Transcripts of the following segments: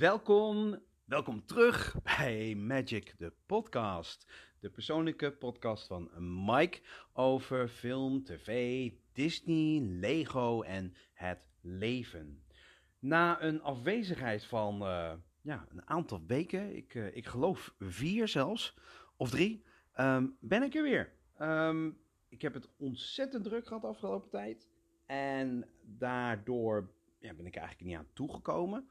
Welkom, welkom terug bij Magic de podcast. De persoonlijke podcast van Mike over film, tv, Disney, Lego en het leven. Na een afwezigheid van eh, ja, een aantal weken, ik, eh, ik geloof vier zelfs, of drie, ehm, ben ik er weer. Ehm, ik heb het ontzettend druk gehad de afgelopen tijd. En daardoor ja, ben ik eigenlijk niet aan toegekomen.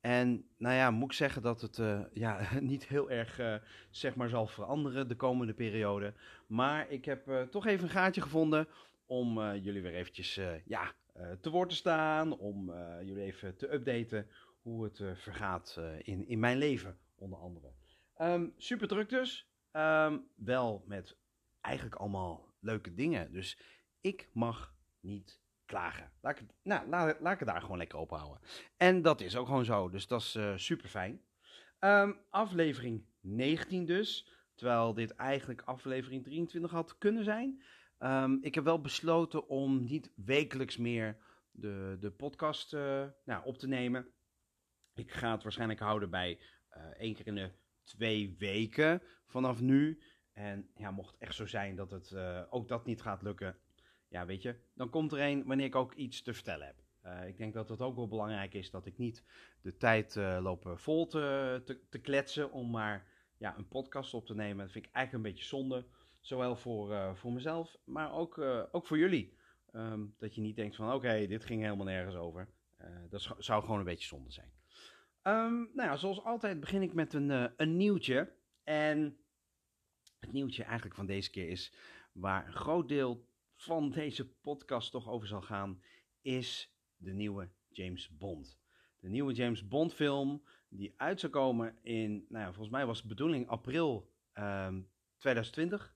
En nou ja, moet ik zeggen dat het eh, ja, niet heel erg eh, zeg maar zal veranderen de komende periode. Maar ik heb eh, toch even een gaatje gevonden om jullie weer eventjes ja, te woord te staan. Om jullie even te updaten hoe het vergaat in, in mijn leven, onder andere. Um, super druk dus. Ehm, wel met eigenlijk allemaal leuke dingen. Dus ik mag niet klagen. Laat ik, nou, het daar gewoon lekker op houden. En dat is ook gewoon zo, dus dat is uh, super fijn. Um, aflevering 19 dus, terwijl dit eigenlijk aflevering 23 had kunnen zijn. Um, ik heb wel besloten om niet wekelijks meer de, de podcast uh, nou, op te nemen. Ik ga het waarschijnlijk houden bij uh, één keer in de twee weken vanaf nu. En ja, mocht het echt zo zijn dat het ook dat niet gaat lukken, ja, weet je, dan komt er een wanneer ik ook iets te vertellen heb. Uh, ik denk dat het ook wel belangrijk is dat ik niet de tijd uh, loop vol te, te, kletsen om maar ja, een podcast op te nemen. Dat vind ik eigenlijk een beetje zonde. Zowel voor, voor mezelf, maar ook, ook voor jullie. Um, dat je niet denkt van oké, dit ging helemaal nergens over. dat zou gewoon een beetje zonde zijn. Um, nou ja, zoals altijd begin ik met een, een nieuwtje. En het nieuwtje eigenlijk van deze keer is waar een groot deel van deze podcast toch over zal gaan, is de nieuwe James Bond. De nieuwe James Bond film die uit zou komen in, nou ja, volgens mij was de bedoeling april um, 2020.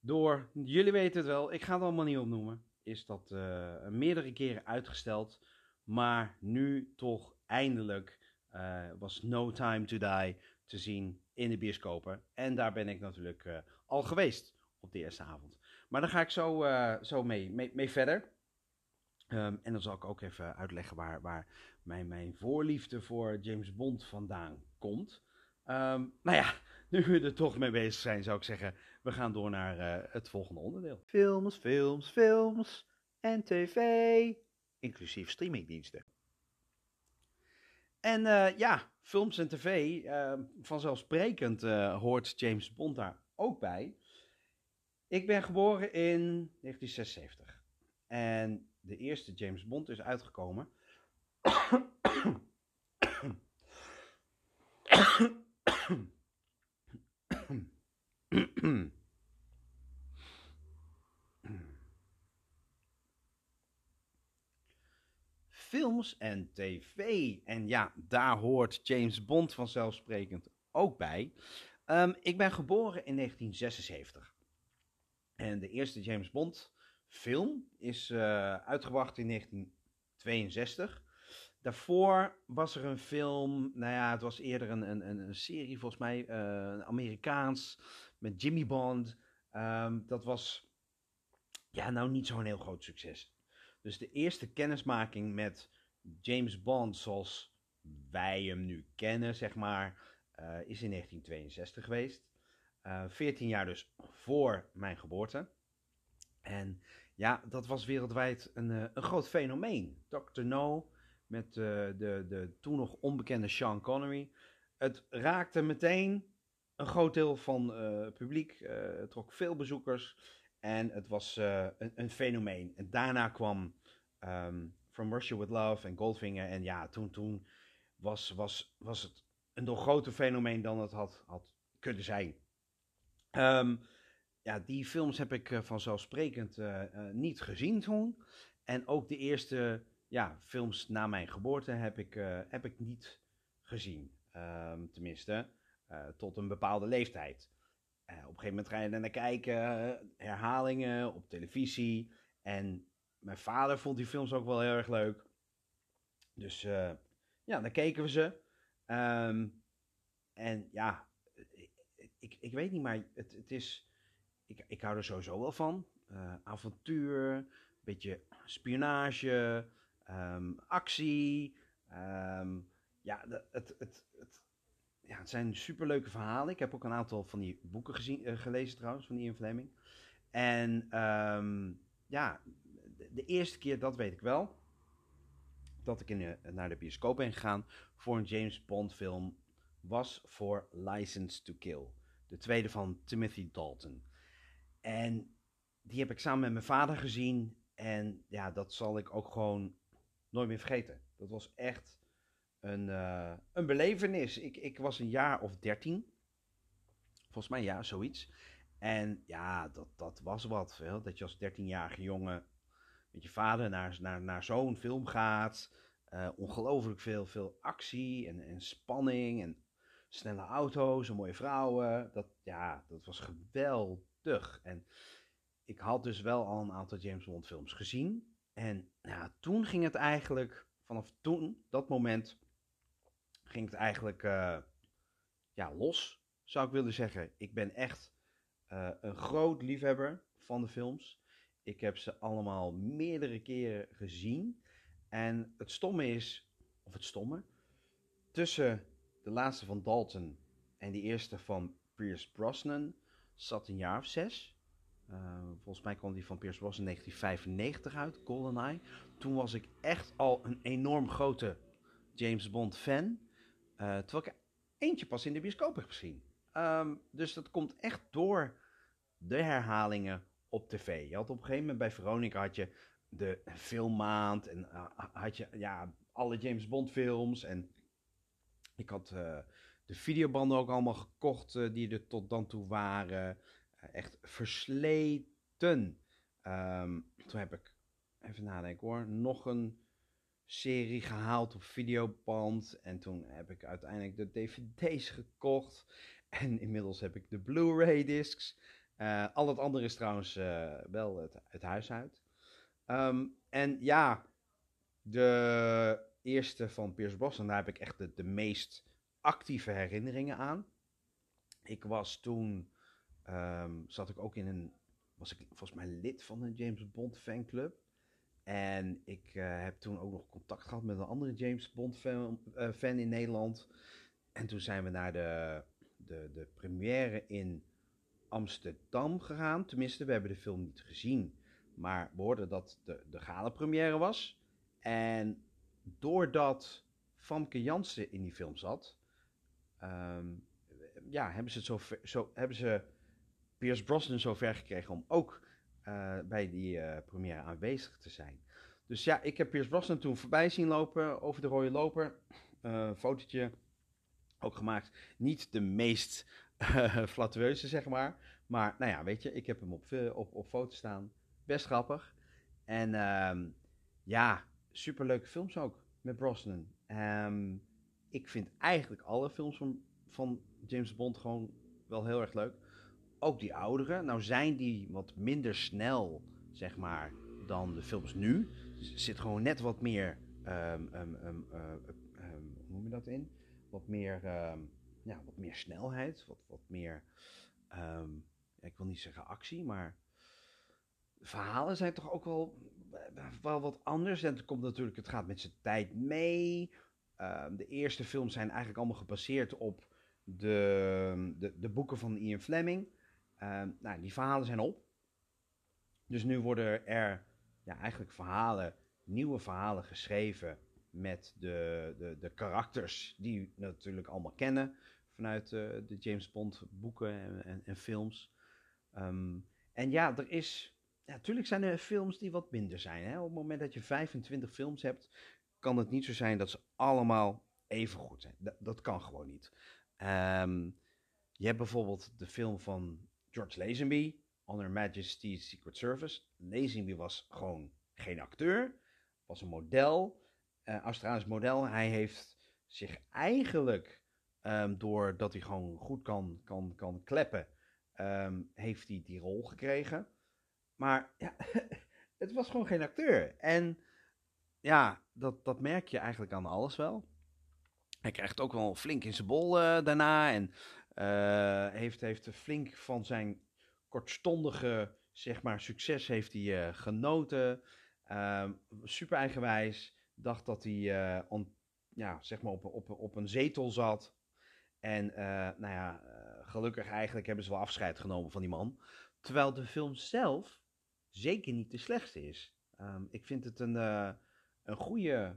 Door, jullie weten het wel, ik ga het allemaal niet opnoemen, is dat uh, meerdere keren uitgesteld. Maar nu toch eindelijk uh, was No Time to Die te zien in de bioscopen. En daar ben ik natuurlijk uh, al geweest op de eerste avond. Maar daar ga ik zo, uh, zo mee, mee, mee verder. Um, en dan zal ik ook even uitleggen waar, waar mijn, mijn voorliefde voor James Bond vandaan komt. Um, nou ja, nu we er toch mee bezig zijn, zou ik zeggen, we gaan door naar uh, het volgende onderdeel. Films, films, films en tv, inclusief streamingdiensten. En uh, ja, films en tv, vanzelfsprekend hoort James Bond daar ook bij. Ik ben geboren in 1976. En de eerste James Bond is uitgekomen. Films en tv. En ja, daar hoort James Bond vanzelfsprekend ook bij. Um, ik ben geboren in 1976. En de eerste James Bond film is uh, uitgebracht in 1962. Daarvoor was er een film, nou ja, het was eerder een, een, een serie volgens mij, uh, Amerikaans, met Jimmy Bond. Um, dat was, ja, nou niet zo'n heel groot succes. Dus de eerste kennismaking met James Bond zoals wij hem nu kennen, zeg maar, uh, is in 1962 geweest. Uh, 14 jaar dus voor mijn geboorte. En ja, dat was wereldwijd een, uh, een groot fenomeen. Dr. No met uh, de, de toen nog onbekende Sean Connery. Het raakte meteen een groot deel van het publiek. het trok veel bezoekers. En het was een, een, fenomeen. En daarna kwam um, From Russia With Love en Goldfinger. En ja, toen, toen was, was, was het een nog groter fenomeen dan het had, had kunnen zijn. Um, ja, die films heb ik uh, vanzelfsprekend uh, uh, niet gezien toen. En ook de eerste ja, films na mijn geboorte heb ik, heb ik niet gezien. Um, tenminste, tot een bepaalde leeftijd. op een gegeven moment ga je naar kijken, herhalingen op televisie. En mijn vader vond die films ook wel heel erg leuk. Dus ja, dan keken we ze. Um, en ja, ik, ik weet niet, maar het, het is. Ik, ik hou er sowieso wel van. Uh, avontuur, een beetje spionage, um, actie. Um, ja, de- het, het, het, ja, het zijn superleuke verhalen. Ik heb ook een aantal van die boeken gezien, eh, gelezen trouwens, van Ian Fleming. En ehm, ja, de, eerste keer, dat weet ik wel, dat ik in de- naar de bioscoop ben gegaan voor een James Bond film, was voor License to Kill. De tweede van Timothy Dalton. En die heb ik samen met mijn vader gezien. En ja, dat zal ik ook gewoon nooit meer vergeten. Dat was echt een, eh, een belevenis. Ik, ik was een jaar of dertien. Volgens mij ja, zoiets. En ja, dat, dat was wat. Wel, dat je als dertienjarige jongen met je vader naar, naar, naar zo'n film gaat. Eh, ongelooflijk veel, veel actie en, en spanning en snelle auto's en mooie vrouwen. Dat, ja, dat was geweldig. En ik had dus wel al een aantal James Bond films gezien. En ja, toen ging het eigenlijk, vanaf toen, dat moment, ging het eigenlijk eh, ja, los, zou ik willen zeggen. Ik ben echt eh, een groot liefhebber van de films. Ik heb ze allemaal meerdere keren gezien. En het stomme is, of het stomme, tussen de laatste van Dalton en die eerste van Pierce Brosnan zat een jaar of zes. Uh, volgens mij kwam die van Pierce Brosnan in 1995 uit, GoldenEye. Toen was ik echt al een enorm grote James Bond fan. Uh, terwijl ik eentje pas in de bioscoop heb gezien. Um, dus dat komt echt door de herhalingen op tv. Je had op een gegeven moment bij Veronica had je de filmmaand en uh, had je ja, alle James Bond films. En ik had uh, de videobanden ook allemaal gekocht uh, die er tot dan toe waren. echt versleten. Um, toen heb ik, even nadenken hoor, nog een serie gehaald op videoband. En toen heb ik uiteindelijk de dvd's gekocht. En inmiddels heb ik de Blu-ray discs. Al het andere is trouwens wel het, het, huis uit. Um, en ja, de eerste van Pierce Brosnan, daar heb ik echt de, meest actieve herinneringen aan. Ik was toen, um, zat ik ook in een, was ik volgens mij lid van een James Bond fanclub. En ik uh, heb toen ook nog contact gehad met een andere James Bond fan, uh, fan in Nederland. En toen zijn we naar de, de, de première in Amsterdam gegaan. Tenminste, we hebben de film niet gezien. Maar we hoorden dat de, de gala-première was. En doordat Famke Jansen in die film zat... Um, ja, hebben ze, het zo, ver, zo, hebben ze Pierce Brosnan zo ver gekregen om ook uh, bij die uh, première aanwezig te zijn. Dus ja, ik heb Pierce Brosnan toen voorbij zien lopen over de rode loper. Uh, fotootje ook gemaakt. Niet de meest flatueuze, zeg maar. Maar nou ja, weet je, ik heb hem op, op, op foto staan. Best grappig. En um, ja, superleuke films ook met Brosnan. Um, ik vind eigenlijk alle films van, van James Bond gewoon wel heel erg leuk. Ook die oudere. Nou zijn die wat minder snel, zeg maar, dan de films nu. Er zit gewoon net wat meer, um, um, uh, hoe noem je dat in? Wat meer, ja, wat meer snelheid, wat, wat meer, ik wil niet zeggen actie, maar verhalen zijn toch ook wel, wel wat anders. En het komt natuurlijk, het gaat met zijn tijd mee. de eerste films zijn eigenlijk allemaal gebaseerd op de, de, de boeken van Ian Fleming. Uh, nou, die verhalen zijn op. Dus nu worden er ja, eigenlijk verhalen, nieuwe verhalen geschreven met de, de, de karakters die u natuurlijk allemaal kennen vanuit uh, de James Bond boeken en, en, films. Um, en ja, er is, natuurlijk zijn er films die wat minder zijn. Hè? Op het moment dat je 25 films hebt, kan het niet zo zijn dat ze allemaal even goed zijn. Dat, kan gewoon niet. Um, je hebt bijvoorbeeld de film van George Lazenby, On Her Majesty's Secret Service. Lazenby was gewoon geen acteur, was een model, uh, Australisch model. Hij heeft zich eigenlijk, um, doordat hij gewoon goed kan, kan, kan kleppen, um, heeft hij die rol gekregen. Maar ja, het was gewoon geen acteur. En ja, dat, dat merk je eigenlijk aan alles wel. Hij krijgt ook wel flink in zijn bol uh, daarna. En uh, heeft, heeft flink van zijn kortstondige zeg maar, succes heeft hij, uh, genoten. Uh, super eigenwijs. Dacht dat hij ja, zeg maar op, op, op een zetel zat. En nou ja, gelukkig eigenlijk hebben ze wel afscheid genomen van die man. Terwijl de film zelf zeker niet de slechtste is. Um, ik vind het een, uh, een goede,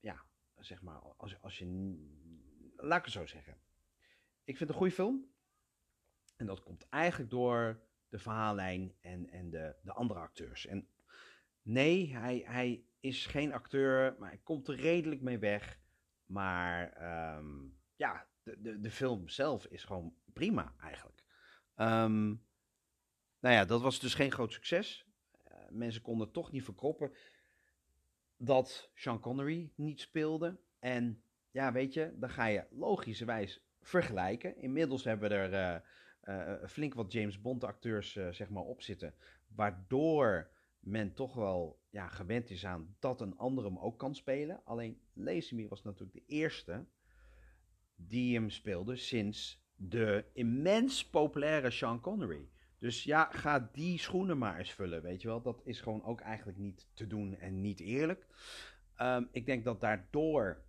ja, zeg maar, als, als je, laat ik het zo zeggen. Ik vind het een goede film. En dat komt eigenlijk door de verhaallijn en, en de, de andere acteurs. En nee, hij, hij is geen acteur, maar hij komt er redelijk mee weg. Maar um, ja, de, de, de film zelf is gewoon prima eigenlijk. Um, nou ja, dat was dus geen groot succes. Uh, mensen konden toch niet verkroppen dat Sean Connery niet speelde. En ja, weet je, dan ga je logischerwijs vergelijken. Inmiddels hebben er uh, uh, flink wat James Bond acteurs zeg maar op zitten. Waardoor men toch wel ja, gewend is aan dat een ander hem ook kan spelen. Alleen Lazenby was natuurlijk de eerste die hem speelde sinds de immens populaire Sean Connery. Dus ja, ga die schoenen maar eens vullen, weet je wel. Dat is gewoon ook eigenlijk niet te doen en niet eerlijk. Um, ik denk dat daardoor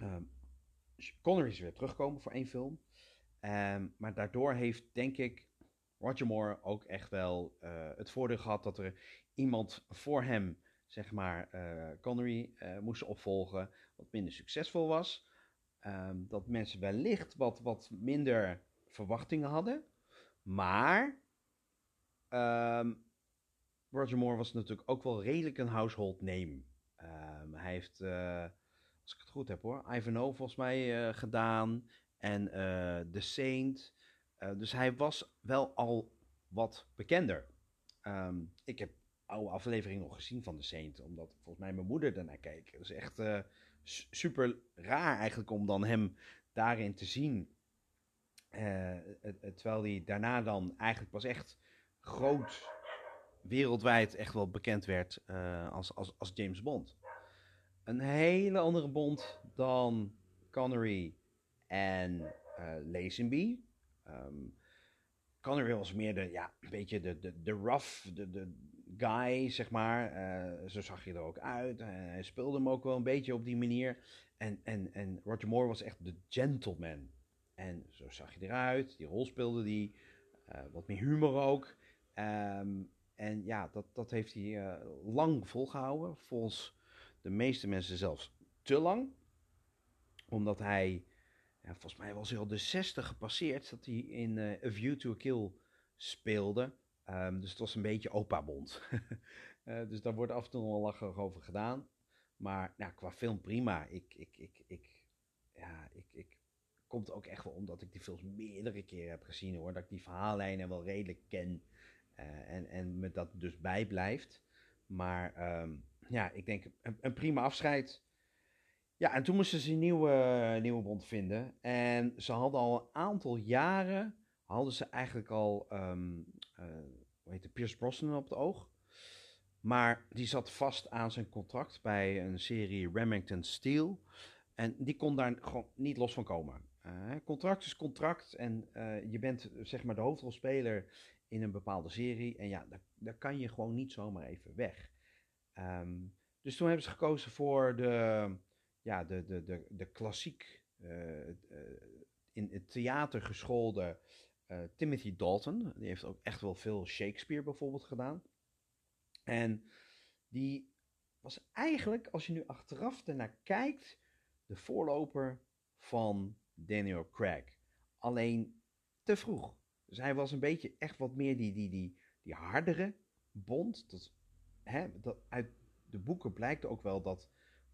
um, Connery is weer terugkomen voor één film. Um, maar daardoor heeft, denk ik, Roger Moore ook echt wel uh, het voordeel gehad dat er iemand voor hem, zeg maar, uh, Connery uh, moest opvolgen, wat minder succesvol was. Dat mensen wellicht wat, wat minder verwachtingen hadden. Maar um, Roger Moore was natuurlijk ook wel redelijk een household name. Um, hij heeft, uh, als ik het goed heb hoor, Ivanhoe volgens mij uh, gedaan. En uh, The Saint. dus hij was wel al wat bekender. Um, ik heb oude afleveringen nog gezien van The Saint. Omdat volgens mij mijn moeder daarnaar keek. Dat is echt super raar eigenlijk om dan hem daarin te zien. Uh, terwijl hij daarna dan eigenlijk pas echt groot wereldwijd echt wel bekend werd uh, als, als, als James Bond. Een hele andere Bond dan Connery en uh, Lazenby. Um, Connery was meer de, ja, een beetje de, de, de rough, de, de guy, zeg maar. Zo zag je er ook uit. Hij speelde hem ook wel een beetje op die manier. En, en, en Roger Moore was echt de gentleman. En zo zag je eruit. Die rol speelde die. Uh, wat meer humor ook. Um, en ja, dat, dat heeft hij lang volgehouden. Volgens de meeste mensen zelfs te lang. Omdat hij ja, volgens mij was hij al de 60 gepasseerd dat hij in uh, A View to a Kill speelde. Um, dus het was een beetje opa-bond. dus daar wordt af en toe wel lachen over gedaan. Maar nou, qua film prima. Ik, ik, ik, ik, ja, ik, ik, komt ook echt wel omdat ik die films meerdere keren heb gezien hoor. Dat ik die verhaallijnen wel redelijk ken. Uh, en, en me dat dus bijblijft. Maar um, ja, ik denk een, een prima afscheid. Ja, en toen moesten ze een nieuwe, nieuwe bond vinden. En ze hadden al een aantal jaren, hadden ze eigenlijk al, um, hoe heet het, Pierce Brosnan op het oog. Maar die zat vast aan zijn contract bij een serie Remington Steel. En die kon daar gewoon niet los van komen. Uh, contract is contract en uh, je bent zeg maar de hoofdrolspeler in een bepaalde serie. En ja, daar, daar kan je gewoon niet zomaar even weg. Um, dus toen hebben ze gekozen voor de ja, de, de, de, de klassiek uh, in het theater geschoolde Timothy Dalton. Die heeft ook echt wel veel Shakespeare bijvoorbeeld gedaan. En die was eigenlijk, als je nu achteraf ernaar kijkt, de voorloper van Daniel Craig. Alleen te vroeg. Dus hij was een beetje echt wat meer die, die, die, die hardere Bond. Dat, hè, dat, uit de boeken blijkt ook wel dat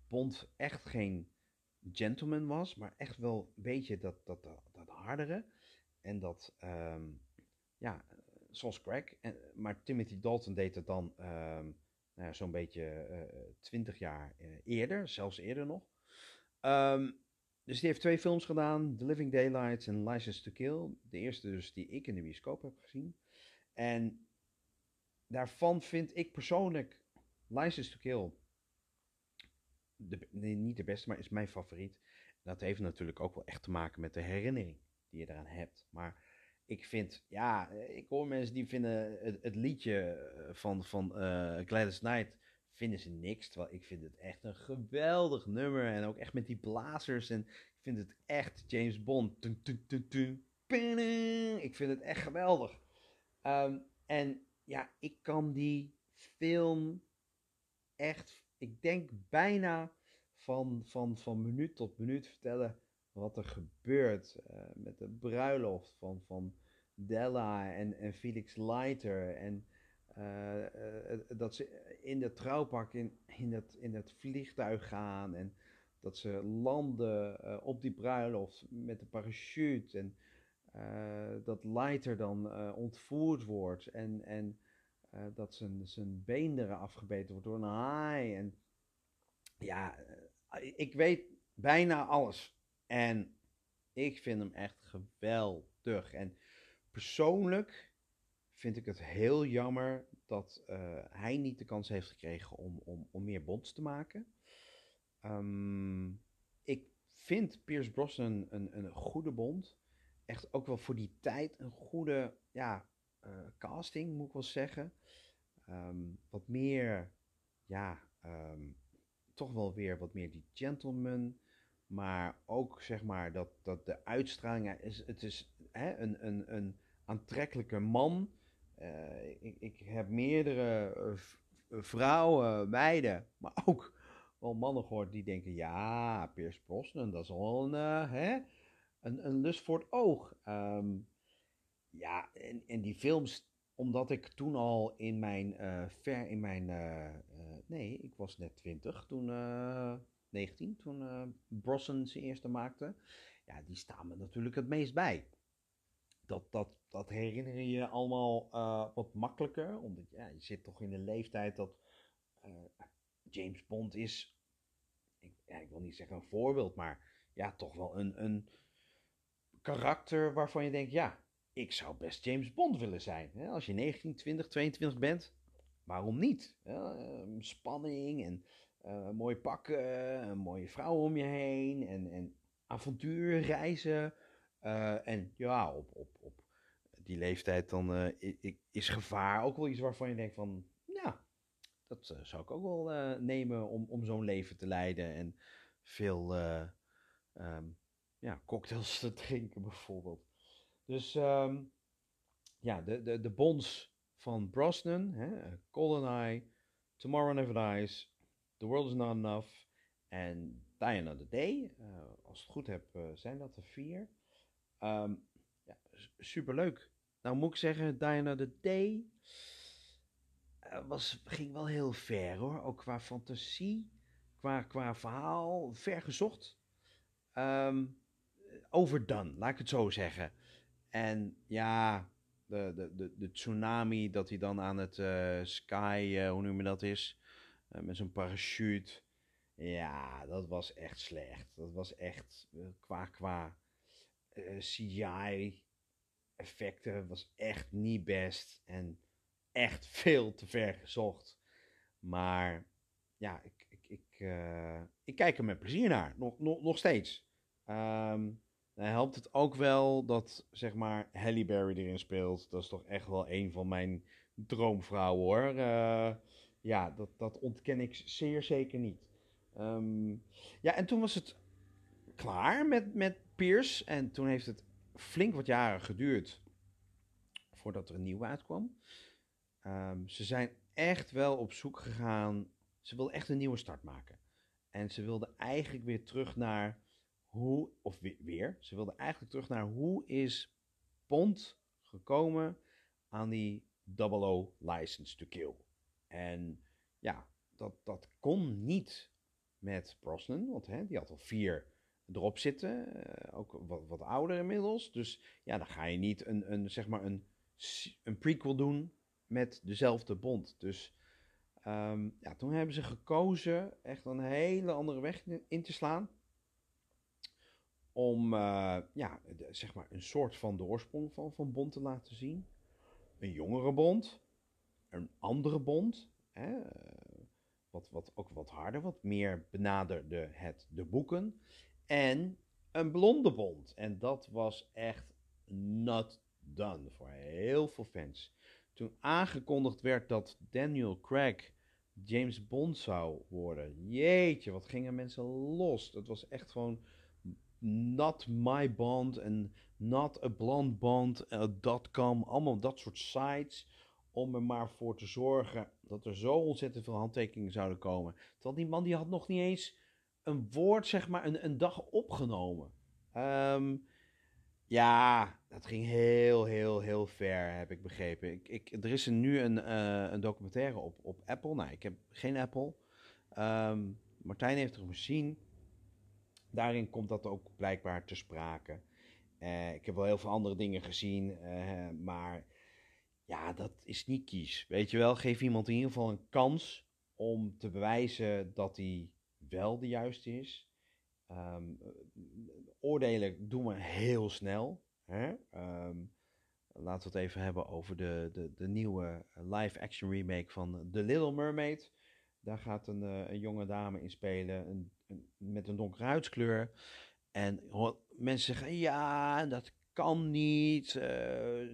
Bond echt geen gentleman was, maar echt wel een beetje dat, dat, dat, hardere. En dat, um, ja, zoals Craig. En, maar Timothy Dalton deed het dan um, nou zo'n beetje twintig uh, jaar uh, eerder, zelfs eerder nog. Um, dus die heeft twee films gedaan, The Living Daylights en License to Kill. De eerste dus die ik in de bioscoop heb gezien. En daarvan vind ik persoonlijk License to Kill de, niet de beste, maar is mijn favoriet. Dat heeft natuurlijk ook wel echt te maken met de herinnering die je eraan hebt. Maar ik vind, ja, ik hoor mensen die vinden het, het liedje van, van uh, Gladys Knight vinden ze niks. Terwijl ik vind het echt een geweldig nummer. En ook echt met die blazers. En ik vind het echt James Bond. Ik vind het echt geweldig. Ehm, en ja, ik kan die film echt, ik denk bijna van, van, van minuut tot minuut vertellen wat er gebeurt uh, met de bruiloft van, van Della en, en Felix Leiter. En dat ze in dat trouwpak in, in, dat, in dat vliegtuig gaan. En dat ze landen op die bruiloft met de parachute. En dat Leiter dan ontvoerd wordt. En, en dat zijn, zijn been eraf afgebeten wordt door een haai. En ja, ik weet bijna alles. En ik vind hem echt geweldig. En persoonlijk vind ik het heel jammer dat uh, hij niet de kans heeft gekregen om, om, om meer bonds te maken. Um, ik vind Pierce Brosnan een, een goede bond. Echt ook wel voor die tijd een goede ja, uh, casting, moet ik wel zeggen. Um, wat meer, ja, um, toch wel weer wat meer die gentleman. Maar ook zeg maar dat, dat de uitstraling is. Het is hè, een, een, een aantrekkelijke man. Uh, ik, ik, heb meerdere uh, vrouwen, meiden, maar ook wel mannen gehoord die denken: ja, Piers Brosnan, dat is al een, een, lust voor het oog. Um, ja, en, en die films, omdat ik toen al in mijn, ver in mijn, nee, ik was net 20 toen 19, toen uh, Brosnan zijn eerste maakte. Ja, die staan me natuurlijk het meest bij. Dat, dat, dat herinner je allemaal uh, wat makkelijker, omdat ja, je zit toch in een leeftijd dat uh, James Bond is, ik, wil niet zeggen een voorbeeld, maar ja, toch wel een, een karakter waarvan je denkt, ja, ik zou best James Bond willen zijn. Hè? Als je 19, 20, 22 bent, waarom niet? Ja, spanning en uh, mooi pakken, een mooie vrouw om je heen en, en avontuur, reizen. En ja, op, op, op die leeftijd dan uh, is gevaar ook wel iets waarvan je denkt van, ja, dat zou ik ook wel nemen om, om zo'n leven te leiden. En veel um, ja, cocktails te drinken bijvoorbeeld. Dus um, ja, de, de, de bonds van Brosnan, hè, GoldenEye, Tomorrow Never Dies, The World Is Not Enough en Die Another Day. Als ik het goed heb, zijn dat er vier. Um, ja, superleuk. Nou moet ik zeggen, Die Another Day uh, was, ging wel heel ver hoor. Ook qua fantasie, qua, qua verhaal, ver gezocht. Um, overdone, laat ik het zo zeggen. En ja, de, de, de, de tsunami dat hij dan aan het sky, hoe noem je dat is... Met zo'n parachute. Ja, dat was echt slecht. Dat was echt qua, qua uh, CGI-effecten was echt niet best. En echt veel te ver gezocht. Maar ja, ik, ik, ik, ik kijk er met plezier naar. Nog, nog, nog steeds. Um, dan helpt het ook wel dat, zeg maar, Halle Berry erin speelt. Dat is toch echt wel een van mijn droomvrouwen, hoor. Uh, ja, dat, dat ontken ik zeer zeker niet. Um, ja, en toen was het klaar met, met Pierce. En toen heeft het flink wat jaren geduurd voordat er een nieuwe uitkwam. Um, ze zijn echt wel op zoek gegaan. Ze wilden echt een nieuwe start maken. En ze wilden eigenlijk weer terug naar hoe, of weer, ze wilden eigenlijk terug naar hoe is Bond gekomen aan die 00 license to kill. En ja, dat, dat kon niet met Brosnan, want hè, die had al vier erop zitten, uh, ook wat, wat ouder inmiddels. Dus ja, dan ga je niet een, een, zeg maar een, een prequel doen met dezelfde bond. Dus um, ja, toen hebben ze gekozen echt een hele andere weg in te slaan. Om uh, ja, zeg maar een soort van de oorsprong van, van bond te laten zien. Een jongere bond, een andere bond. Hè, wat, wat, ook wat harder, wat meer benaderde het de boeken. En een blonde bond. En dat was echt not done voor heel veel fans. Toen aangekondigd werd dat Daniel Craig James Bond zou worden. Jeetje, wat gingen mensen los. Het was echt gewoon not my bond en not a blonde bond.com. allemaal dat soort sites om er maar voor te zorgen dat er zo ontzettend veel handtekeningen zouden komen. Terwijl die man die had nog niet eens een woord, zeg maar, een, een dag opgenomen. Ehm, ja, dat ging heel, heel, heel ver, heb ik begrepen. Ik, ik, er is nu een, uh, een documentaire op, op Apple. Nou, ik heb geen Apple. Ehm, Martijn heeft er gezien. Daarin komt dat ook blijkbaar te sprake. Uh, ik heb wel heel veel andere dingen gezien, uh, maar ja, dat is niet kies. Weet je wel, geef iemand in ieder geval een kans om te bewijzen dat hij wel de juiste is. Um, oordelen doen we heel snel. Hè? Um, laten we het even hebben over de, de, de nieuwe live-action remake van The Little Mermaid. Daar gaat een, uh, een jonge dame in spelen een, met een donkere huidskleur. En mensen zeggen, ja, dat kan niet. Uh,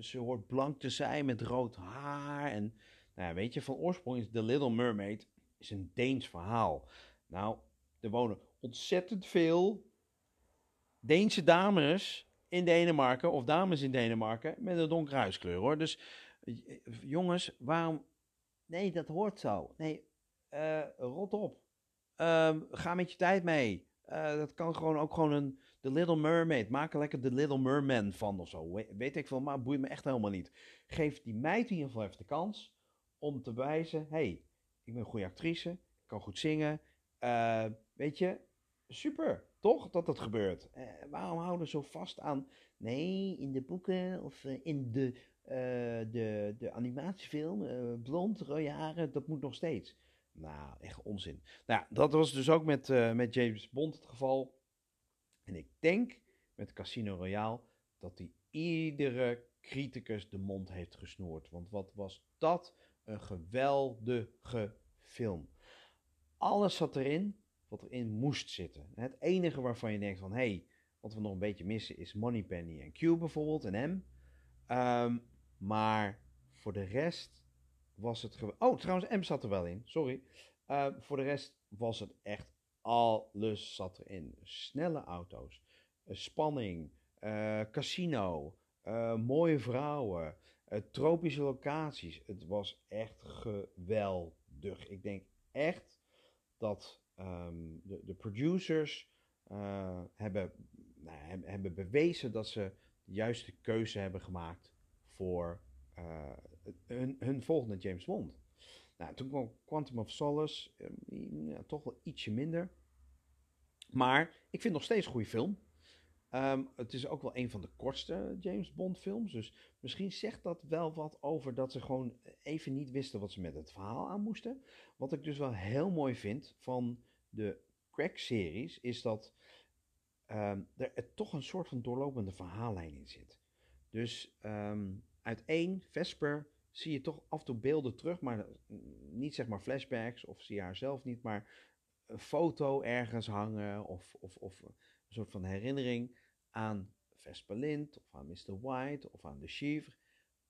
ze hoort blank te zijn met rood haar. En nou weet je, van oorsprong is The Little Mermaid is een Deens verhaal. Nou, er wonen ontzettend veel Deense dames in Denemarken, of dames in Denemarken, met een donkere huiskleur hoor. Dus jongens, waarom. Nee, dat hoort zo. Nee, uh, rot op. Uh, ga met je tijd mee. Uh, dat kan gewoon ook gewoon een The Little Mermaid. Maak er lekker The Little Merman van of zo. We, weet ik veel, maar boeit me echt helemaal niet. Geef die meid in ieder geval even de kans om te bewijzen: hey, ik ben een goede actrice, ik kan goed zingen. Weet je, super, toch dat dat gebeurt. Uh, waarom houden we zo vast aan, nee, in de boeken of uh, in de, de, de animatiefilm, blond, rode dat moet nog steeds. Nou, echt onzin. Nou, dat was dus ook met, met James Bond het geval. En ik denk met Casino Royale dat hij iedere criticus de mond heeft gesnoerd. Want wat was dat een geweldige film. Alles zat erin wat erin moest zitten. Het enige waarvan je denkt van, hé, hey, wat we nog een beetje missen is Moneypenny en Q bijvoorbeeld en M. Um, maar voor de rest was het... Oh, trouwens, M zat er wel in, sorry. Uh, voor de rest was het echt alles zat erin. Snelle auto's, spanning, uh, casino, uh, mooie vrouwen, tropische locaties. Het was echt geweldig. Ik denk echt dat um, de, producers hebben, nou, hebben bewezen dat ze de juiste keuze hebben gemaakt voor hun, hun volgende James Bond. Nou, toen kwam Quantum of Solace, ja, toch wel ietsje minder. Maar ik vind het nog steeds een goede film. Um, het is ook wel een van de kortste James Bond films. Dus misschien zegt dat wel wat over dat ze gewoon even niet wisten wat ze met het verhaal aan moesten. Wat ik dus wel heel mooi vind van de Crack-series, is dat um, er toch een soort van doorlopende verhaallijn in zit. Dus um, uit één, Vesper, zie je toch af en toe beelden terug, maar niet zeg maar flashbacks of zie je haar zelf niet, maar een foto ergens hangen of, of, of een soort van herinnering aan Vesper Lind of aan Mr. White of aan de Chivre.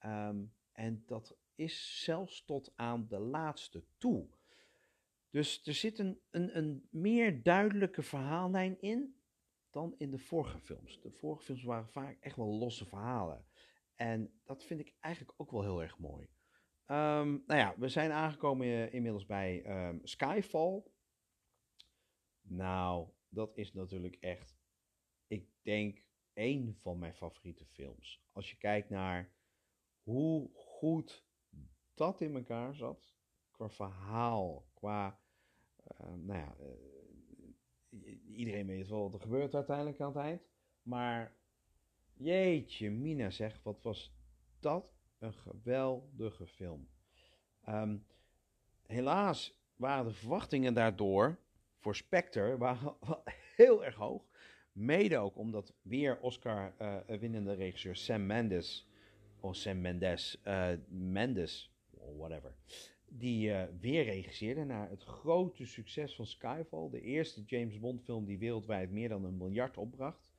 Um, en dat is zelfs tot aan de laatste toe. Dus er zit een, een, een meer duidelijke verhaallijn in dan in de vorige films. De vorige films waren vaak echt wel losse verhalen. En dat vind ik eigenlijk ook wel heel erg mooi. Um, nou ja, we zijn aangekomen inmiddels bij um, Skyfall. Nou, dat is natuurlijk echt, ik denk, één van mijn favoriete films. Als je kijkt naar hoe goed dat in elkaar zat, qua verhaal, qua, uh, nou ja, uh, iedereen weet wel wat er gebeurt uiteindelijk eind. Maar jeetje, Mina zeg, wat was dat een geweldige film. Um, helaas waren de verwachtingen daardoor voor Spectre waren heel erg hoog. Mede ook omdat weer Oscar-winnende uh, regisseur Sam Mendes, of Sam Mendes, uh, Mendes, whatever, die uh, weer regisseerde naar het grote succes van Skyfall, de eerste James Bond film die wereldwijd meer dan een miljard opbracht,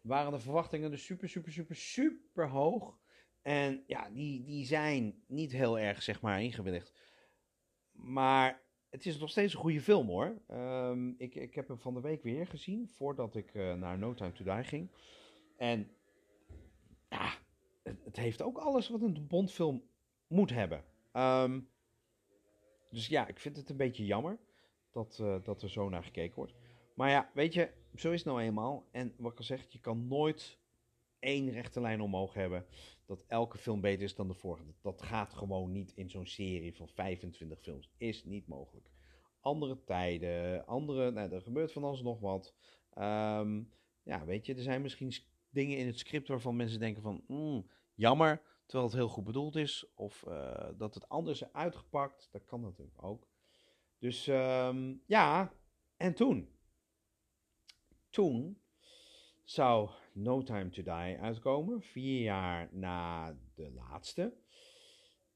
waren de verwachtingen dus super, super, super, super hoog. En ja, die, die zijn niet heel erg, zeg maar, ingewilligd. Maar het is nog steeds een goede film hoor. Ehm, ik, ik heb hem van de week weer gezien, voordat ik eh, naar No Time To Die ging. En ja, het, heeft ook alles wat een Bondfilm moet hebben. Ehm, dus ja, ik vind het een beetje jammer dat, eh, dat er zo naar gekeken wordt. Maar ja, weet je, zo is het nou eenmaal. En wat ik al zeg, je kan nooit één rechte lijn omhoog hebben. Dat elke film beter is dan de vorige. Dat gaat gewoon niet in zo'n serie van 25 films. Is niet mogelijk. Andere tijden, andere. Nou, er gebeurt van alles nog wat. Ehm, ja, weet je, er zijn misschien dingen in het script waarvan mensen denken van. Mm, jammer, terwijl het heel goed bedoeld is. Of uh, dat het anders is uitgepakt. Dat kan natuurlijk ook. Dus um, ja, en toen. Toen zou No Time to Die uitkomen, vier jaar na de laatste.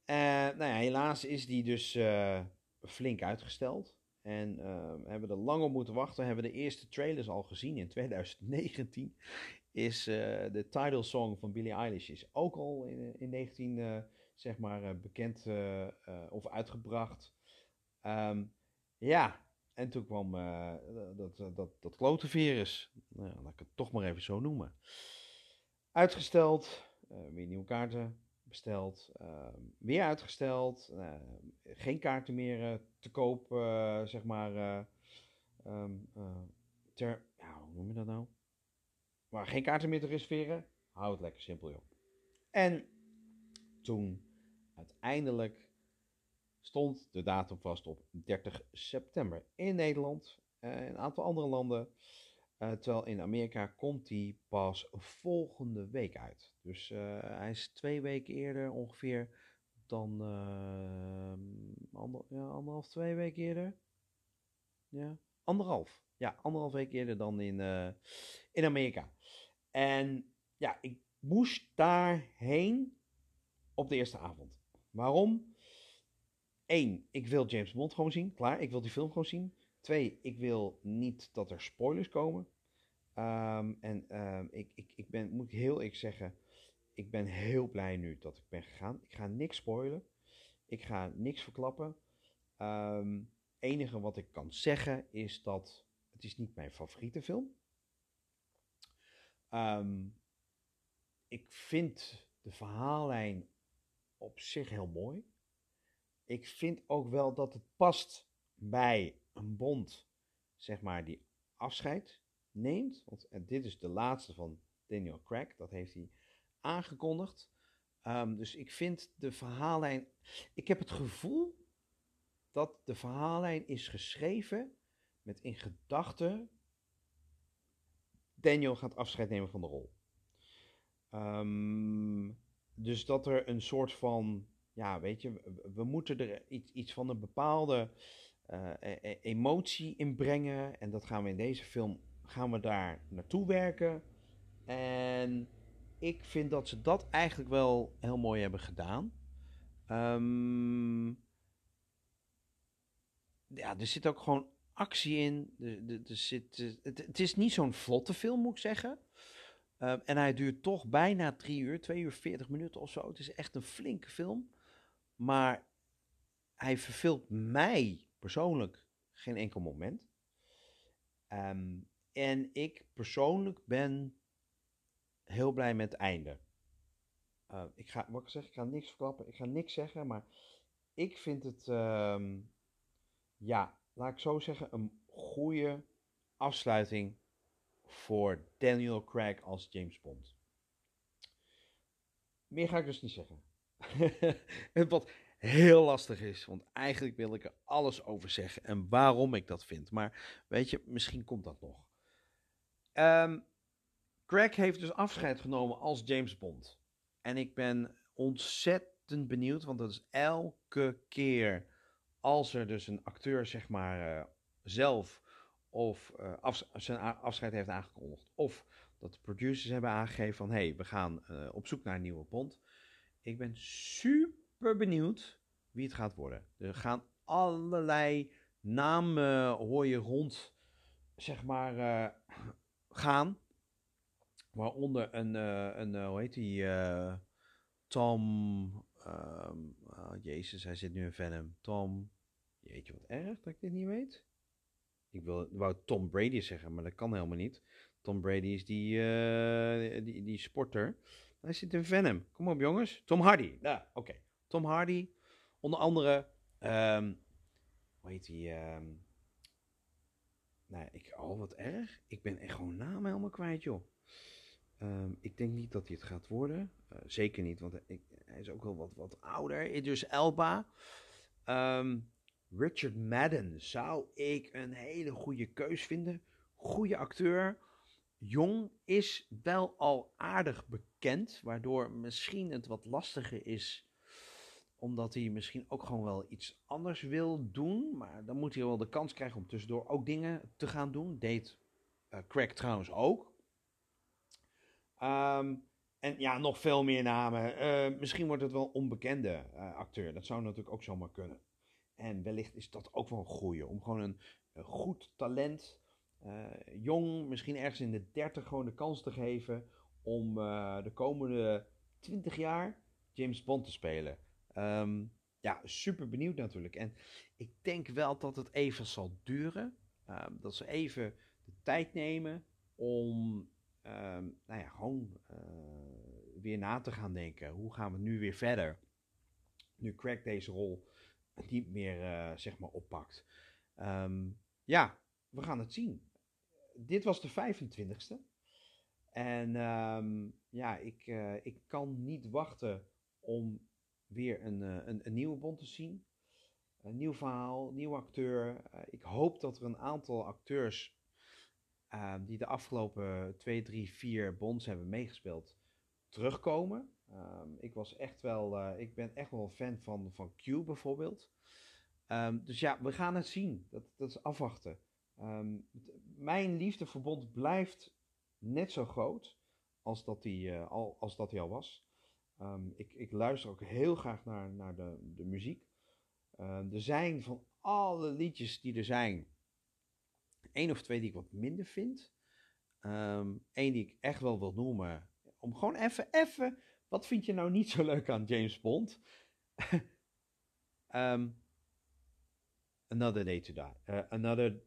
En nou ja, helaas is die dus uh, flink uitgesteld. En uh, hebben er lang op moeten wachten. Hebben de eerste trailers al gezien in 2019. Is uh, de title song van Billie Eilish is ook al in, in 19 zeg maar bekend of uitgebracht. Um, ja, en toen kwam dat, dat, dat klote virus. Nou, laat ik het toch maar even zo noemen. Uitgesteld, uh, weer nieuwe kaarten besteld, uh, weer uitgesteld. geen kaarten meer te koop, zeg maar. Um, ter, ja, hoe noem je dat nou? Maar geen kaarten meer te reserveren. Hou het lekker simpel, joh. En toen uiteindelijk stond de datum vast op 30 september in Nederland en een aantal andere landen. Uh, terwijl in Amerika komt hij pas volgende week uit. Dus uh, hij is twee weken eerder ongeveer dan ja, anderhalf, twee weken eerder. Ja, anderhalf. Ja, anderhalf week eerder dan in, in Amerika. En ja, ik moest daarheen op de eerste avond. Waarom? Eén, ik wil James Bond gewoon zien. Klaar, ik wil die film gewoon zien. Twee, ik wil niet dat er spoilers komen. Um, en um, ik, ik, ik ben, moet ik heel eerlijk zeggen, ik ben heel blij nu dat ik ben gegaan. Ik ga niks spoilen. Ik ga niks verklappen. Um, enige wat ik kan zeggen is dat het is niet mijn favoriete film. ik vind de verhaallijn op zich heel mooi ik vind ook wel dat het past bij een bond, zeg maar, die afscheid neemt. Want dit is de laatste van Daniel Craig, dat heeft hij aangekondigd. Um, dus ik vind de verhaallijn. Ik heb het gevoel dat de verhaallijn is geschreven met in gedachten. Daniel gaat afscheid nemen van de rol. Um, dus dat er een soort van ja, weet je, we, moeten er iets, iets van een bepaalde uh, e emotie in brengen. En dat gaan we in deze film, gaan we daar naartoe werken. En ik vind dat ze dat eigenlijk wel heel mooi hebben gedaan. Um, ja, er zit ook gewoon actie in. Zit, het, is niet zo'n vlotte film, moet ik zeggen. Uh, en hij duurt toch bijna drie uur, twee uur veertig minuten of zo. Het is echt een flinke film. Maar hij verveelt mij persoonlijk geen enkel moment. Um, en ik persoonlijk ben heel blij met het einde. Uh, ik ga, wat ik zeg, ik ga niks verklappen, ik ga niks zeggen, maar ik vind het, ja, laat ik zo zeggen, een goede afsluiting voor Daniel Craig als James Bond. Meer ga ik dus niet zeggen. Wat heel lastig is, want eigenlijk wil ik er alles over zeggen en waarom ik dat vind. Maar weet je, misschien komt dat nog. Um, Craig heeft dus afscheid genomen als James Bond. En ik ben ontzettend benieuwd, want dat is elke keer als er dus een acteur, zeg maar, uh, zelf of uh, af, zijn afscheid heeft aangekondigd, of dat de producers hebben aangegeven van, hé, hey, we gaan uh, op zoek naar een nieuwe Bond ik ben super benieuwd wie het gaat worden. Er gaan allerlei namen hoor je rond, zeg maar, gaan. Waaronder een, een hoe heet die, Tom, um, oh, jezus, hij zit nu in Venom. Tom, Jeetje, wat erg dat ik dit niet weet. Ik wil, wou Tom Brady zeggen, maar dat kan helemaal niet. Tom Brady is die, eh, die, die sporter. Hij zit in Venom. Kom op, jongens. Tom Hardy. Ja, oké. Tom Hardy. Onder andere. ehm hoe heet die? ehm nou, ik, oh, wat erg. Ik ben echt gewoon naam helemaal kwijt, joh. Ik denk niet dat hij het gaat worden. Eh, zeker niet, want ik, hij is ook wel wat, wat ouder. Idris Elba. Ehm, Richard Madden zou ik een hele goede keus vinden. Goede acteur. Jong is wel al aardig bekend, waardoor misschien het wat lastiger is omdat hij misschien ook gewoon wel iets anders wil doen. Maar dan moet hij wel de kans krijgen om tussendoor ook dingen te gaan doen. Deed eh, Craig trouwens ook. Ehm, en ja, nog veel meer namen. Eh, misschien wordt het wel een onbekende eh, acteur. Dat zou natuurlijk ook zomaar kunnen. En wellicht is dat ook wel een goeie. Om gewoon een, goed talent, eh, jong, misschien ergens in de 30, gewoon de kans te geven om de komende 20 jaar James Bond te spelen. Ehm, ja, super benieuwd natuurlijk. En ik denk wel dat het even zal duren. Ehm, dat ze even de tijd nemen om ehm, nou ja, gewoon eh, weer na te gaan denken. Hoe gaan we nu weer verder? Nu Craig deze rol niet meer eh, zeg maar oppakt. Ehm, ja, we gaan het zien. Dit was de 25ste. En ehm, ja, ik, eh, ik kan niet wachten om weer een, een, een nieuwe Bond te zien. Een nieuw verhaal, nieuwe acteur. Ik hoop dat er een aantal acteurs eh, die de afgelopen 2, 3, 4 Bonds hebben meegespeeld, terugkomen. Ehm, ik was echt wel, eh, ik ben echt wel een fan van, van Q bijvoorbeeld. Ehm, dus ja, we gaan het zien. Dat, dat is afwachten. Ehm, mijn liefdeverbond blijft net zo groot als dat hij eh, al, als dat hij al was. Ehm, ik, ik luister ook heel graag naar, naar de, de muziek. Ehm, er zijn van alle liedjes die er zijn, één of twee die ik wat minder vind. Eén die ik echt wel wil noemen. Om gewoon even, even, wat vind je nou niet zo leuk aan James Bond? Ehm, another Day to Die. Eh, another?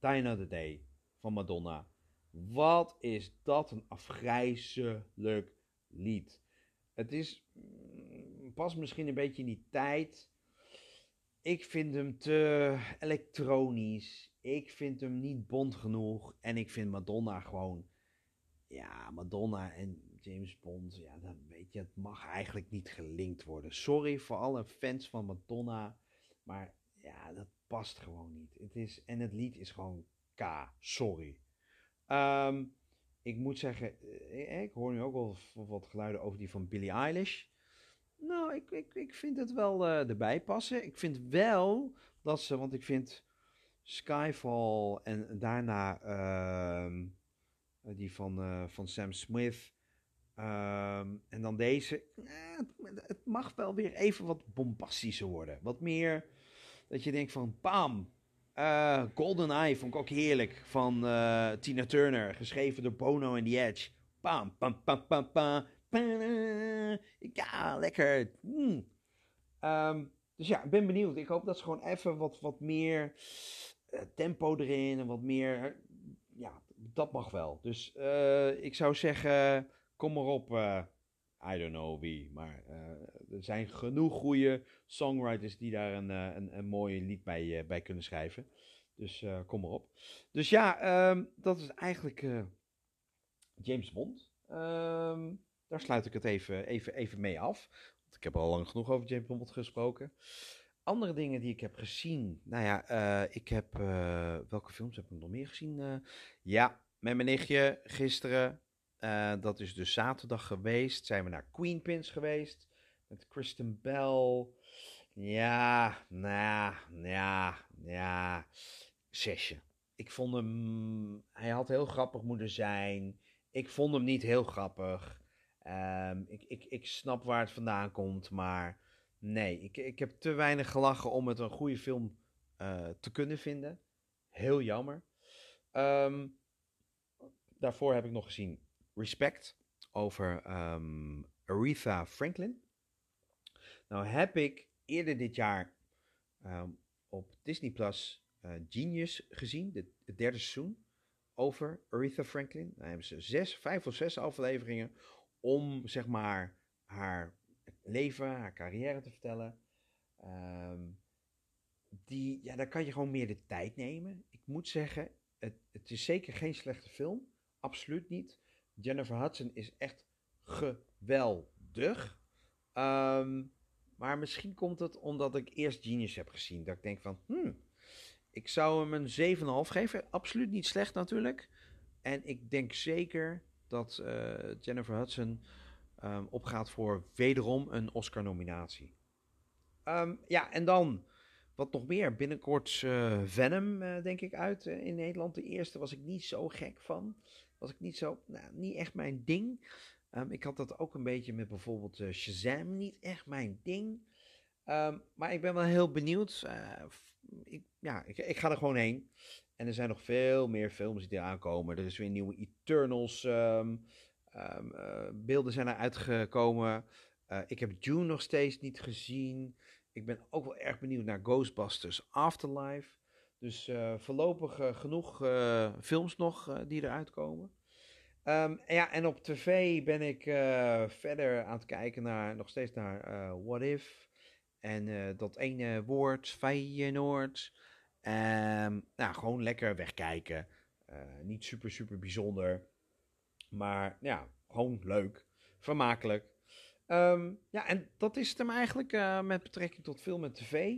Die Another Day van Madonna. Wat is dat een afgrijzelijk lied. Het is, mm, past misschien een beetje in die tijd. Ik vind hem te elektronisch. Ik vind hem niet bond genoeg. En ik vind Madonna gewoon. Ja, Madonna en James Bond. Ja, dan weet je, het mag eigenlijk niet gelinkt worden. Sorry voor alle fans van Madonna. Maar ja, dat past gewoon niet. Het is, en het lied is gewoon K. Sorry. Ehm, ik moet zeggen, eh, ik hoor nu ook wel wat geluiden over die van Billie Eilish. Nou, ik, ik, ik vind het wel eh, erbij passen. Ik vind wel dat ze, want ik vind Skyfall en daarna ehm, die van, eh, van Sam Smith. ehm, en dan deze. eh, het, mag wel weer even wat bombastischer worden. Wat meer dat je denkt van, pam. Eh, Golden Eye vond ik ook heerlijk van Tina Turner, geschreven door Bono en The Edge. Pam, pam, pam, pam, pam. Ja, lekker. Mm. Ehm, dus ja, ik ben benieuwd. Ik hoop dat ze gewoon even wat, wat meer tempo erin en wat meer. Ja, dat mag wel. Dus eh, ik zou zeggen, kom maar op. eh, I don't know wie, maar eh, er zijn genoeg goede songwriters die daar een, eh, een, een mooi lied bij, eh, bij kunnen schrijven. Dus eh, kom maar op. Dus ja, ehm, dat is eigenlijk eh, James Bond. Ehm, daar sluit ik het even, even, even mee af. Want ik heb al lang genoeg over James Bond gesproken. Andere dingen die ik heb gezien. Nou ja, eh, ik heb. eh, welke films heb ik nog meer gezien? Eh, ja, met mijn nichtje gisteren. dat is dus zaterdag geweest. Zijn we naar Queen Pins geweest. Met Kristen Bell. Ja, nou, ja, ja. Zesje. Ik vond hem. Hij had heel grappig moeten zijn. Ik vond hem niet heel grappig. Ehm, ik, ik, ik snap waar het vandaan komt, maar nee, ik, ik heb te weinig gelachen om het een goede film eh, te kunnen vinden. Heel jammer. Ehm, daarvoor heb ik nog gezien Respect over ehm, Aretha Franklin. Nou heb ik eerder dit jaar ehm, op Disney Plus eh, Genius gezien, de, het derde seizoen, over Aretha Franklin. Daar hebben ze zes, vijf of zes afleveringen om zeg maar haar leven, haar carrière te vertellen. Ehm, die, ja, daar kan je gewoon meer de tijd nemen. Ik moet zeggen, het, het is zeker geen slechte film. Absoluut niet. Jennifer Hudson is echt geweldig. Ehm, maar misschien komt het omdat ik eerst Genius heb gezien. Dat ik denk van, hmm, ik zou hem een 7,5 geven. Absoluut niet slecht natuurlijk. En ik denk zeker dat eh, Jennifer Hudson ehm, opgaat voor wederom een Oscar-nominatie. Ehm, ja, en dan wat nog meer. Binnenkort uh, Venom, uh, denk ik, uit in Nederland. De eerste was ik niet zo gek van. Was ik niet zo, nou, niet echt mijn ding. Um, ik had dat ook een beetje met bijvoorbeeld Shazam, niet echt mijn ding. Maar ik ben wel heel benieuwd. Uh, ik, ja, ik, ik, ga er gewoon heen. En er zijn nog veel meer films die eraan komen. Er is weer nieuwe Eternals. Um, uh, beelden zijn er uitgekomen. Uh, ik heb June nog steeds niet gezien. Ik ben ook wel erg benieuwd naar Ghostbusters Afterlife. Dus voorlopig genoeg films nog die eruit komen. Um, ja, en op tv ben ik verder aan het kijken naar, nog steeds naar What If. En dat ene woord, Feyenoord. Um, nou, gewoon lekker wegkijken. Niet super, super bijzonder. Maar ja, gewoon leuk. Vermakelijk. Um, ja, en dat is het hem eigenlijk uh, met betrekking tot film en tv.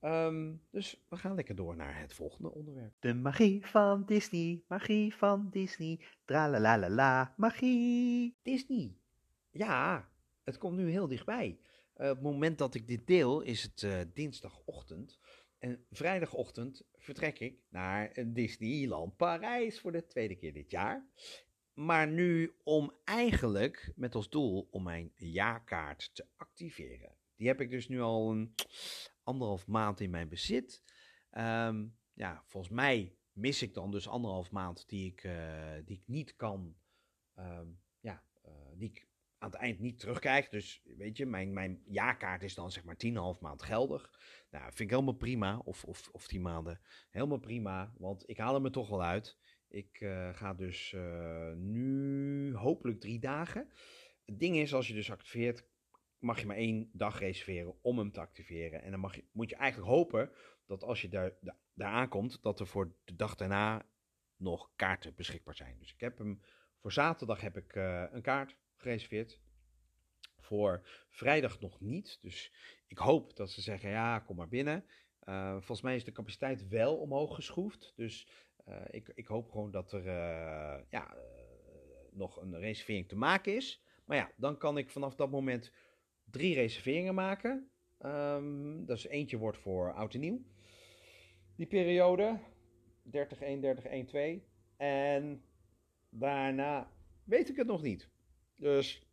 Um, dus we gaan lekker door naar het volgende onderwerp. De magie van Disney, magie van Disney, la magie. Disney. Ja, het komt nu heel dichtbij. Uh, op het moment dat ik dit deel is het uh, dinsdagochtend. En vrijdagochtend vertrek ik naar Disneyland Parijs voor de tweede keer dit jaar. Maar nu om eigenlijk met als doel om mijn jaarkaart te activeren. Die heb ik dus nu al een anderhalf maand in mijn bezit. Um, ja, volgens mij mis ik dan dus anderhalf maand die ik, uh, die ik niet kan. Um, ja, die ik aan het eind niet terugkrijg. Dus weet je, mijn, mijn jaarkaart is dan zeg maar 10,5 maand geldig. Nou, vind ik helemaal prima. Of, of, of 10 maanden. Helemaal prima, want ik haal hem er toch wel uit. Ik uh, ga dus uh, nu hopelijk drie dagen. Het ding is, als je dus activeert, mag je maar één dag reserveren om hem te activeren. En dan mag je, moet je eigenlijk hopen dat als je daar, daar aankomt, dat er voor de dag daarna nog kaarten beschikbaar zijn. Dus ik heb hem voor zaterdag heb ik uh, een kaart gereserveerd. Voor vrijdag nog niet. Dus ik hoop dat ze zeggen: ja, kom maar binnen. Volgens mij is de capaciteit wel omhoog geschroefd. Dus ik, ik, hoop gewoon dat er uh, ja, nog een reservering te maken is. Maar ja, dan kan ik vanaf dat moment drie reserveringen maken. Um, dus eentje wordt voor oud en nieuw. Die periode 30, 31, 1, 2. En daarna weet ik het nog niet. Dus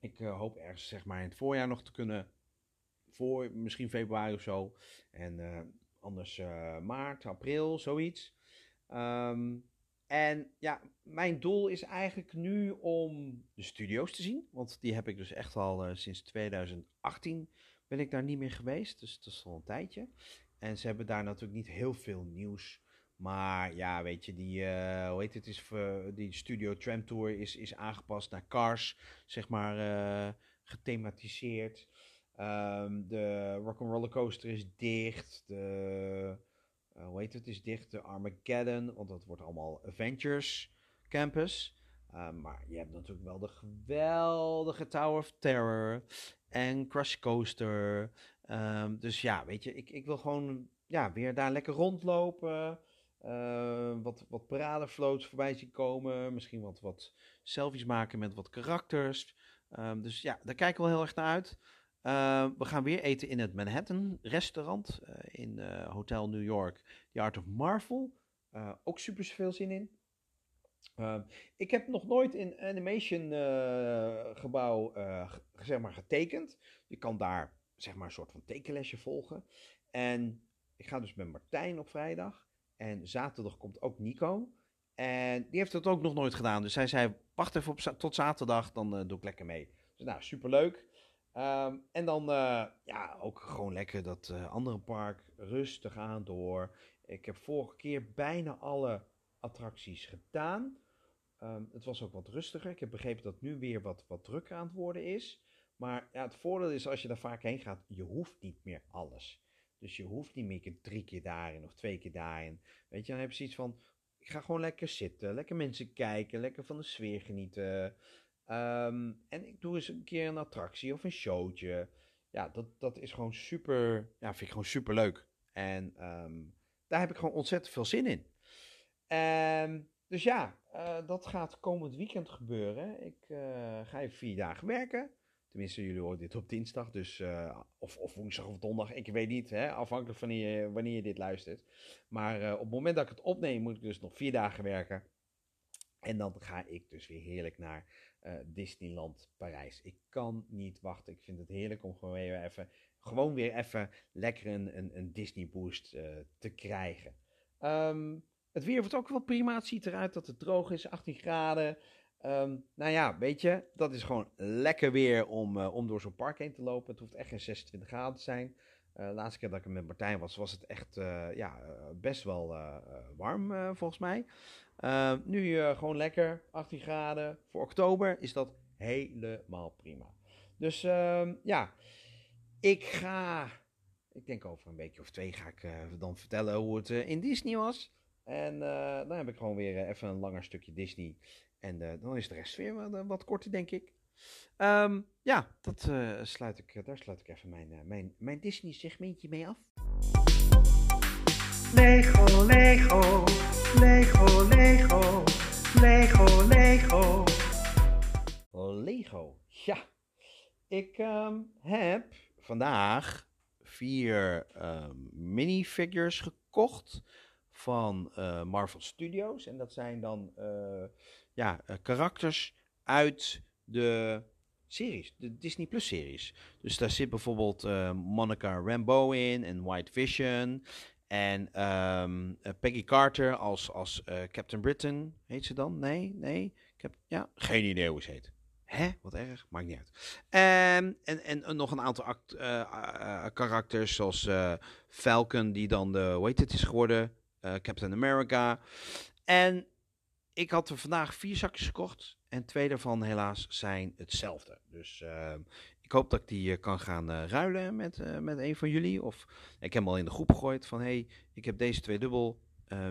ik hoop ergens zeg maar in het voorjaar nog te kunnen. Voor misschien februari of zo. En anders maart, april, zoiets. Um, en ja, mijn doel is eigenlijk nu om de studio's te zien. Want die heb ik dus echt al sinds 2018 ben ik daar niet meer geweest. Dus dat is al een tijdje. En ze hebben daar natuurlijk niet heel veel nieuws maar ja, weet je, die, uh, hoe heet het, is, die Studio Tram Tour is, is aangepast naar Cars, zeg maar, gethematiseerd. Um, de Rock'n'Roller Coaster is dicht. De, uh, hoe heet het, is dicht. De Armageddon, want dat wordt allemaal Avengers Campus. Um, maar je hebt natuurlijk wel de geweldige Tower of Terror en Crush Coaster. Um, dus ja, weet je, ik, ik wil gewoon ja, weer daar lekker rondlopen. Uh, wat, wat paradefloats voorbij zien komen. Misschien wat, wat selfies maken met wat karakters. Um, dus ja, daar kijken we wel heel erg naar uit. Uh, we gaan weer eten in het Manhattan restaurant uh, in Hotel New York, The Art of Marvel. ook super veel zin in. Ehm, ik heb nog nooit in animation gebouw zeg maar getekend. Je kan daar zeg maar een soort van tekenlesje volgen. En ik ga dus met Martijn op vrijdag. En zaterdag komt ook Nico. En die heeft het ook nog nooit gedaan. Dus hij zei, wacht even op, tot zaterdag, dan doe ik lekker mee. Dus nou, superleuk. Ehm, en dan eh, ja, ook gewoon lekker dat eh, andere park rustig aan door. Ik heb vorige keer bijna alle attracties gedaan. Ehm, het was ook wat rustiger. Ik heb begrepen dat nu weer wat, wat drukker aan het worden is. Maar ja, het voordeel is als je daar vaak heen gaat, je hoeft niet meer alles. Dus je hoeft niet meer drie keer daarin of twee keer daarin. Weet je, dan heb je zoiets van, ik ga gewoon lekker zitten, lekker mensen kijken, lekker van de sfeer genieten. Ehm, en ik doe eens een keer een attractie of een showtje. Ja, dat, dat is gewoon super, ja, vind ik gewoon super leuk. En ehm, daar heb ik gewoon ontzettend veel zin in. Ehm, dus ja, uh, dat gaat komend weekend gebeuren. Ik uh, ga even vier dagen werken. Tenminste, jullie horen dit op dinsdag, dus, uh, of, of woensdag of donderdag, ik weet niet, hè, afhankelijk van wanneer wanneer je dit luistert. Maar op het moment dat ik het opneem, moet ik dus nog vier dagen werken. En dan ga ik dus weer heerlijk naar uh, Disneyland Parijs. Ik kan niet wachten. Ik vind het heerlijk om gewoon weer even, gewoon weer even lekker een, een, een Disney boost uh, te krijgen. Um, het weer wordt ook wel prima. Het ziet eruit dat het droog is, 18 graden. Um, nou ja, weet je, dat is gewoon lekker weer om, uh, om door zo'n park heen te lopen. Het hoeft echt geen 26 graden te zijn. De laatste keer dat ik met Martijn was, was het echt ja, best wel warm volgens mij. Nu gewoon lekker, 18 graden. Voor oktober is dat helemaal prima. Dus uh, ja, ik ga, ik denk over een weekje of twee ga ik dan vertellen hoe het in Disney was. En dan heb ik gewoon weer even een langer stukje Disney. En dan is de rest weer wat, wat korter, denk ik. Um, ja, dat, sluit ik, daar sluit ik even mijn, mijn, mijn Disney segmentje mee af. Lego, Lego, Lego, Lego, Lego, Lego. Lego, ja. Ik um, heb vandaag vier um, minifigures gekocht van uh, Marvel Studios. En dat zijn dan ja, karakters uit de series, de Disney Plus series. Dus daar zit bijvoorbeeld Monica Rambeau in en White Vision. En um, Peggy Carter als, als uh, Captain Britain, heet ze dan? Nee, nee. Cap ja, geen idee hoe ze heet. Hè? Wat erg, maakt niet uit. Um, en, en, en nog een aantal act, uh, karakters zoals Falcon, die dan de, hoe heet het is geworden? Captain America. En ik had er vandaag vier zakjes gekocht. En twee daarvan helaas zijn hetzelfde. Dus ehm, ik hoop dat ik die uh, kan gaan uh, ruilen met, uh, met een van jullie. Of ik heb hem al in de groep gegooid van... hey, ik heb deze twee dubbel.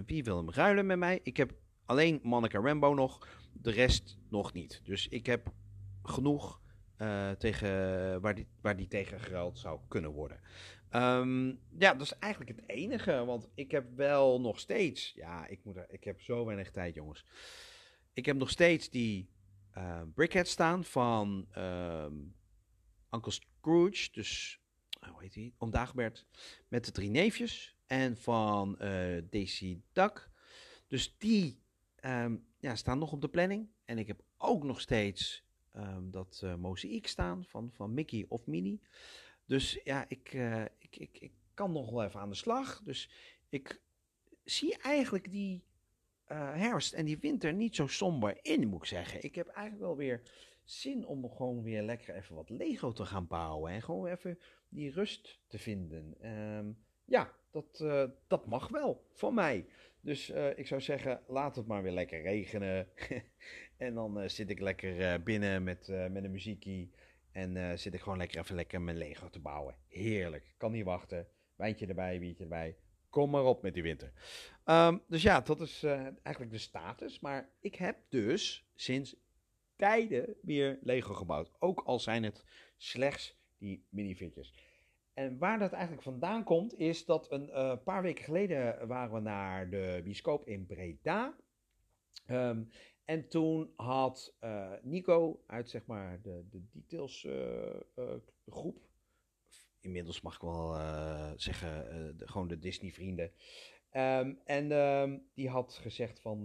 wie wil hem ruilen met mij? Ik heb alleen Monica Rambo nog. De rest nog niet. Dus ik heb genoeg tegen, waar, die, waar die tegen geruild zou kunnen worden. Um, ja, dat is eigenlijk het enige. Want ik heb wel nog steeds... Ja, ik, moet er, ik heb zo weinig tijd, jongens. Ik heb nog steeds die Brickhead staan van... Um, Uncle Scrooge, dus hoe heet hij? Oom Dagbert, met de drie neefjes. En van uh, Daisy Duck. Dus die um, ja, staan nog op de planning. En ik heb ook nog steeds um, dat uh, mozaïek staan van, van Mickey of Minnie. Dus ja, ik, uh, ik, ik, ik kan nog wel even aan de slag. Dus ik zie eigenlijk die herfst en die winter niet zo somber in, moet ik zeggen. Ik heb eigenlijk wel weer zin om gewoon weer lekker even wat Lego te gaan bouwen. En gewoon even die rust te vinden. Um, ja, dat, uh, dat mag wel van mij. Dus ik zou zeggen, laat het maar weer lekker regenen. en dan zit ik lekker binnen met, met een muziekie. En zit ik gewoon lekker even lekker mijn Lego te bouwen. Heerlijk. Kan niet wachten. Wijntje erbij, biertje erbij. Kom maar op met die winter. Um, dus ja, dat is eigenlijk de status. Maar ik heb dus sinds tijden weer Lego gebouwd. Ook al zijn het slechts die minifigures. En waar dat eigenlijk vandaan komt, is dat een uh, paar weken geleden waren we naar de bioscoop in Breda. Um, en toen had uh, Nico uit zeg maar de, de details uh, groep, inmiddels mag ik wel zeggen, gewoon de Disney vrienden, Um, en um, die had gezegd van,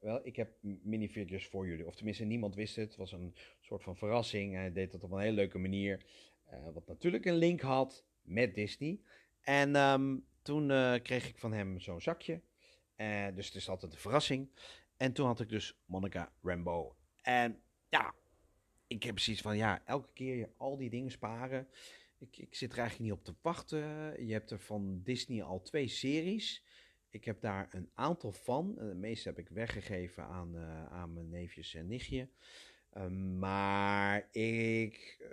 wel, ik heb minifigures voor jullie. Of tenminste, niemand wist het. Het was een soort van verrassing. Hij deed dat op een hele leuke manier. Wat natuurlijk een link had met Disney. En um, toen kreeg ik van hem zo'n zakje. dus het is altijd een verrassing. En toen had ik dus Monica Rambo. En ja, ik heb zoiets van, ja, elke keer je al die dingen sparen. Ik, ik zit er eigenlijk niet op te wachten. Je hebt er van Disney al twee series. Ik heb daar een aantal van. De meeste heb ik weggegeven aan, uh, aan mijn neefjes en nichtje. Um, maar ik uh,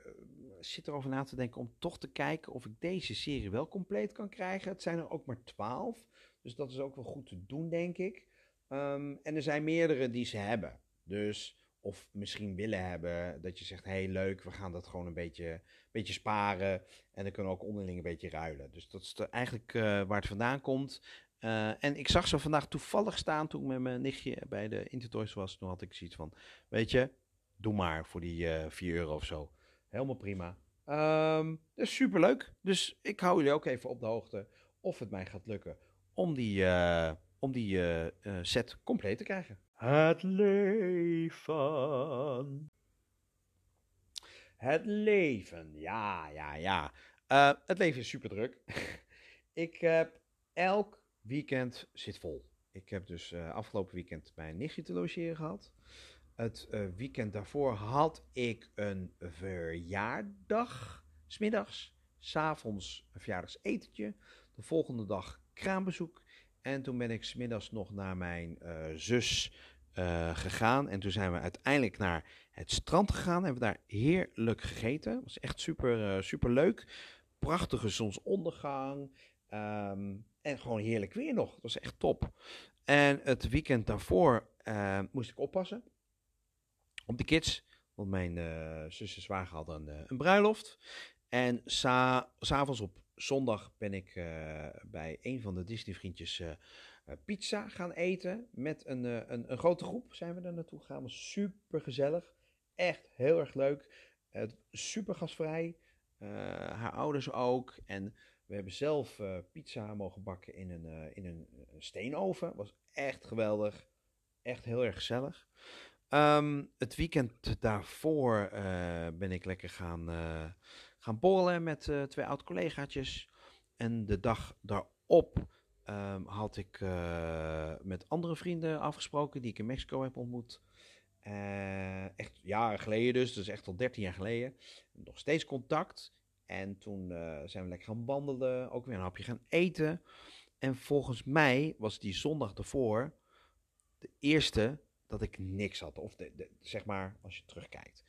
zit erover na te denken om toch te kijken of ik deze serie wel compleet kan krijgen. Het zijn er ook maar twaalf. Dus dat is ook wel goed te doen, denk ik. Um, en er zijn meerdere die ze hebben. Dus of misschien willen hebben dat je zegt: hey, leuk, we gaan dat gewoon een beetje, beetje sparen. En dan kunnen we ook onderling een beetje ruilen. Dus dat is eigenlijk uh, waar het vandaan komt. Uh, en ik zag ze vandaag toevallig staan toen ik met mijn nichtje bij de Intertoys was. Toen had ik zoiets van: Weet je, doe maar voor die uh, 4 euro of zo. Helemaal prima. Um, dus superleuk. Dus ik hou jullie ook even op de hoogte of het mij gaat lukken om die, om die uh, uh, set compleet te krijgen. Het leven. Het leven, ja, ja, ja. Uh, het leven is super druk. ik heb elk weekend zit vol. Ik heb dus uh, afgelopen weekend mijn nichtje te logeren gehad. Het uh, weekend daarvoor had ik een verjaardag. Smiddags, s'avonds een verjaardagsetentje. De volgende dag kraambezoek. En toen ben ik smiddags nog naar mijn uh, zus uh, gegaan. En toen zijn we uiteindelijk naar het strand gegaan. Hebben daar heerlijk gegeten. Het was echt super, uh, super leuk. Prachtige zonsondergang. Um, en gewoon heerlijk weer nog. Dat was echt top. En het weekend daarvoor moest ik oppassen. Op de kids. Want mijn uh, zus en zwager hadden een, een bruiloft. En sa s'avonds op zondag ben ik uh, bij een van de Disney-vriendjes uh, pizza gaan eten. Met een, een, een, grote groep zijn we er naartoe gegaan. Super gezellig. Echt heel erg leuk. super gastvrij. haar ouders ook. En we hebben zelf pizza mogen bakken in een, in een, een steenoven. Was echt geweldig. Echt heel erg gezellig. Um, het weekend daarvoor ben ik lekker gaan gaan borrelen met uh, twee oud-collegaatjes. En de dag daarop um, had ik uh, met andere vrienden afgesproken die ik in Mexico heb ontmoet. Uh, echt jaren geleden dus, dus echt al 13 jaar geleden. Nog steeds contact. En toen zijn we lekker gaan wandelen, ook weer een hapje gaan eten. En volgens mij was die zondag ervoor de eerste dat ik niks had. Of de, de, zeg maar, als je terugkijkt.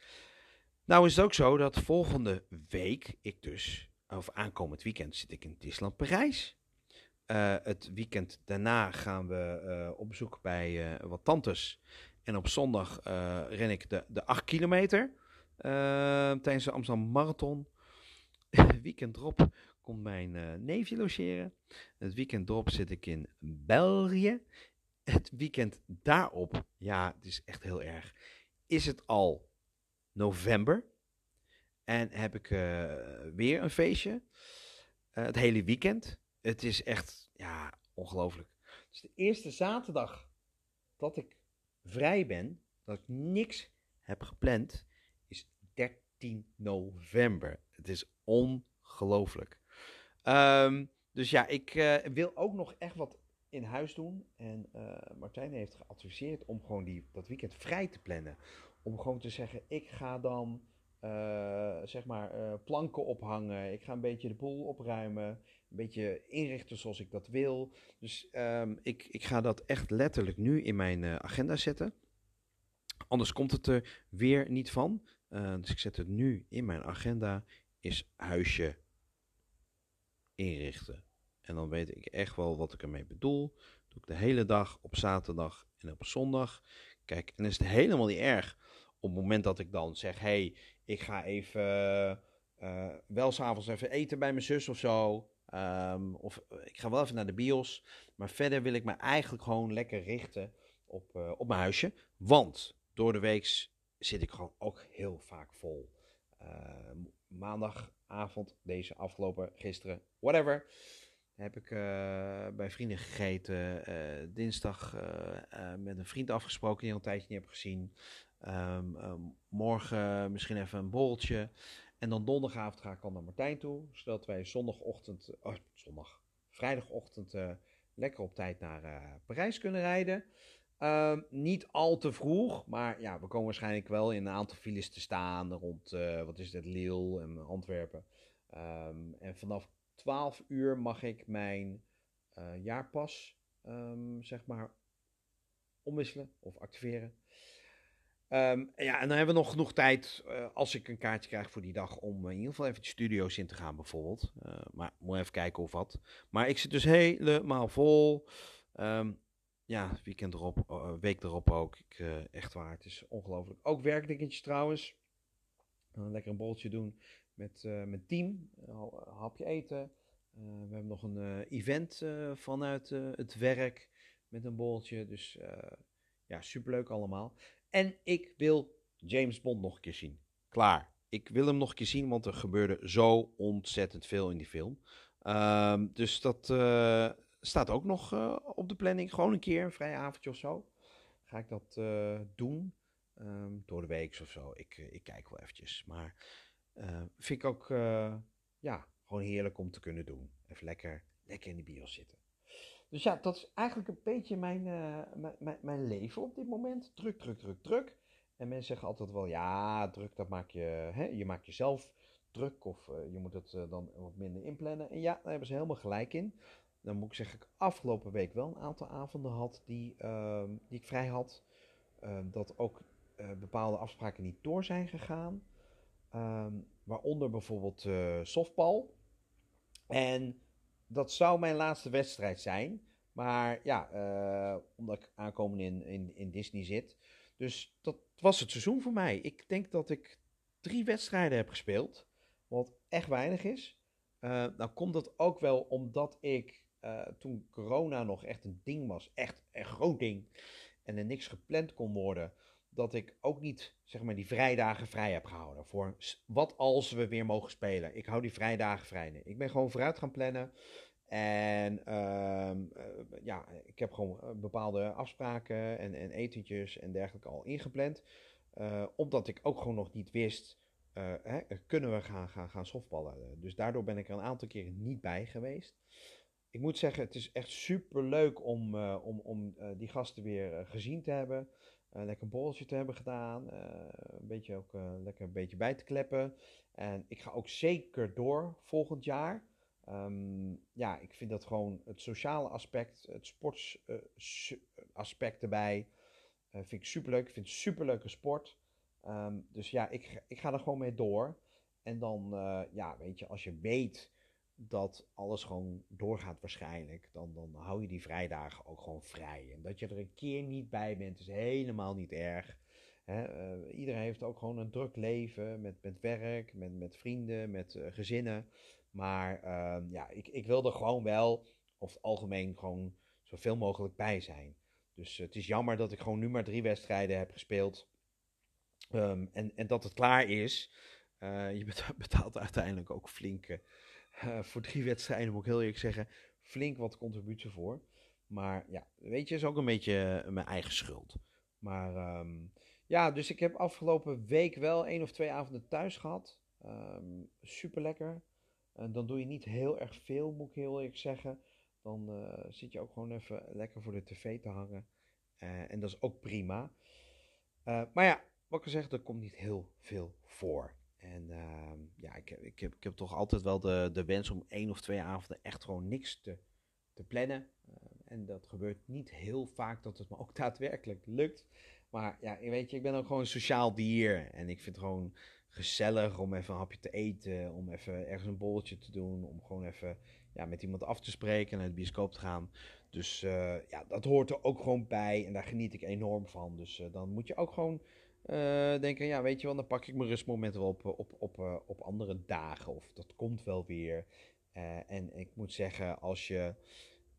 Nou is het ook zo dat volgende week ik dus, of aankomend weekend, zit ik in Disneyland Parijs. Uh, het weekend daarna gaan we uh, op bezoek bij uh, wat tantes. En op zondag ren ik de, de 8 kilometer tijdens de Amsterdam Marathon. weekend erop komt mijn neefje logeren. Het weekend erop zit ik in België. Het weekend daarop, ja, het is echt heel erg, is het al november. En heb ik uh, weer een feestje. Uh, het hele weekend. Het is echt, ja, ongelooflijk. Dus de eerste zaterdag dat ik vrij ben, dat ik niks heb gepland, is 13 november. Het is ongelooflijk. Um, dus ja, ik uh, wil ook nog echt wat in huis doen. En Martijn heeft geadviseerd om gewoon die, dat weekend vrij te plannen om gewoon te zeggen, ik ga dan uh, zeg maar uh, planken ophangen. Ik ga een beetje de boel opruimen. Een beetje inrichten zoals ik dat wil. Dus um, ik, ik ga dat echt letterlijk nu in mijn uh, agenda zetten. Anders komt het er weer niet van. dus ik zet het nu in mijn agenda. Is huisje inrichten. En dan weet ik echt wel wat ik ermee bedoel. Doe ik de hele dag op zaterdag en op zondag. Kijk, en is het helemaal niet erg op het moment dat ik dan zeg: hey, ik ga even uh, wel s'avonds even eten bij mijn zus of zo. Um, of ik ga wel even naar de bios. Maar verder wil ik me eigenlijk gewoon lekker richten op, uh, op mijn huisje. Want door de week zit ik gewoon ook heel vaak vol. Uh, maandagavond, deze afgelopen, gisteren, whatever. Heb ik bij vrienden gegeten. dinsdag met een vriend afgesproken die al een tijdje niet heb gezien. Um, um, morgen misschien even een borreltje. En dan donderdagavond ga ik al naar Martijn toe. Zodat wij zondagochtend, oh, zondag, vrijdagochtend lekker op tijd naar Parijs kunnen rijden. Ehm, niet al te vroeg, maar ja, we komen waarschijnlijk wel in een aantal files te staan rond, eh, wat is het, Lille en Antwerpen. Ehm, en vanaf 12 uur mag ik mijn uh, jaarpas, um, zeg maar, omwisselen of activeren. Um, ja, en dan hebben we nog genoeg tijd, uh, als ik een kaartje krijg voor die dag, om in ieder geval even de studio's in te gaan bijvoorbeeld. Uh, maar moet even kijken of wat. Maar ik zit dus helemaal vol. Um, ja, weekend erop, week erop ook. Ik, echt waar, het is ongelooflijk. Ook werkdingetjes trouwens. lekker een boltje doen met mijn team. Een hapje eten. we hebben nog een event vanuit het werk met een boltje. Dus ja, superleuk allemaal. En ik wil James Bond nog een keer zien. Klaar. Ik wil hem nog een keer zien, want er gebeurde zo ontzettend veel in die film. Um, dus dat staat ook nog op de planning. Gewoon een keer, een vrij avondje of zo. Ga ik dat doen. Um, door de week of zo. Ik, ik kijk wel eventjes. Maar vind ik ook ja, gewoon heerlijk om te kunnen doen. Even lekker, lekker in de bios zitten. Dus ja, dat is eigenlijk een beetje mijn, uh, mijn, mijn, leven op dit moment. Druk, druk, druk, druk. En mensen zeggen altijd wel, ja, druk, dat maak je, hè, je maakt jezelf druk of je moet het dan wat minder inplannen. En ja, daar hebben ze helemaal gelijk in. Dan moet ik zeggen, ik afgelopen week wel een aantal avonden had die, ehm, die ik vrij had. Ehm, dat ook bepaalde afspraken niet door zijn gegaan. Um, waaronder bijvoorbeeld softbal. En dat zou mijn laatste wedstrijd zijn. Maar ja, uh, omdat ik aankomen in, in, in Disney zit. Dus dat was het seizoen voor mij. Ik denk dat ik drie wedstrijden heb gespeeld. Wat echt weinig is. Uh, nou komt dat ook wel omdat ik uh, toen corona nog echt een ding was. Echt een groot ding. En er niks gepland kon worden. Dat ik ook niet zeg maar die vrijdagen vrij heb gehouden. Voor wat als we weer mogen spelen. Ik hou die vrijdagen vrij. Ik ben gewoon vooruit gaan plannen. En uh, ja, ik heb gewoon eh, bepaalde afspraken en, en etentjes en dergelijke al ingepland. Uh, omdat ik ook gewoon nog niet wist, hè, kunnen we gaan, gaan, gaan softballen. Dus daardoor ben ik er een aantal keren niet bij geweest. Ik moet zeggen, het is echt super leuk om, om, om die gasten weer gezien te hebben. Lekker een borreltje te hebben gedaan. een beetje ook lekker een beetje bij te kleppen. En ik ga ook zeker door volgend jaar. Um, ja, ik vind dat gewoon het sociale aspect, het sportsaspect erbij, vind ik superleuk. Ik vind het superleuke sport. Um, dus ja, ik, ik ga er gewoon mee door. En dan, ja, weet je, als je weet dat alles gewoon doorgaat waarschijnlijk, dan, dan hou je die vrijdagen ook gewoon vrij. En dat je er een keer niet bij bent, is helemaal niet erg. Uh, iedereen heeft ook gewoon een druk leven met, met werk, met, met vrienden, met uh, gezinnen. Maar uh, ja, ik, ik wil er gewoon wel, of het algemeen, gewoon zoveel mogelijk bij zijn. Dus het is jammer dat ik gewoon nu maar drie wedstrijden heb gespeeld. Um, en, en dat het klaar is. Uh, je betaalt uiteindelijk ook flink uh, voor drie wedstrijden, moet ik heel eerlijk zeggen, flink wat contributie voor. Maar ja, weet je, is ook een beetje mijn eigen schuld. Maar um, ja, dus ik heb afgelopen week wel één of twee avonden thuis gehad. Um, super lekker. En dan doe je niet heel erg veel, moet ik heel eerlijk zeggen. Dan uh, zit je ook gewoon even lekker voor de tv te hangen. En dat is ook prima. Maar ja, wat ik al zeg, er komt niet heel veel voor. En ehm, ja, ik, ik, heb, ik heb toch altijd wel de, de wens om één of twee avonden echt gewoon niks te, te plannen. en dat gebeurt niet heel vaak dat het me ook daadwerkelijk lukt. Maar ja, weet je, ik ben ook gewoon een sociaal dier. En ik vind gewoon gezellig om even een hapje te eten, om even ergens een bolletje te doen, om gewoon even ja, met iemand af te spreken en naar de bioscoop te gaan. Dus uh, ja, dat hoort er ook gewoon bij en daar geniet ik enorm van. Dus uh, dan moet je ook gewoon denken, ja, weet je wel, dan pak ik mijn rustmomenten wel op, op, op, op andere dagen of dat komt wel weer. en ik moet zeggen, als je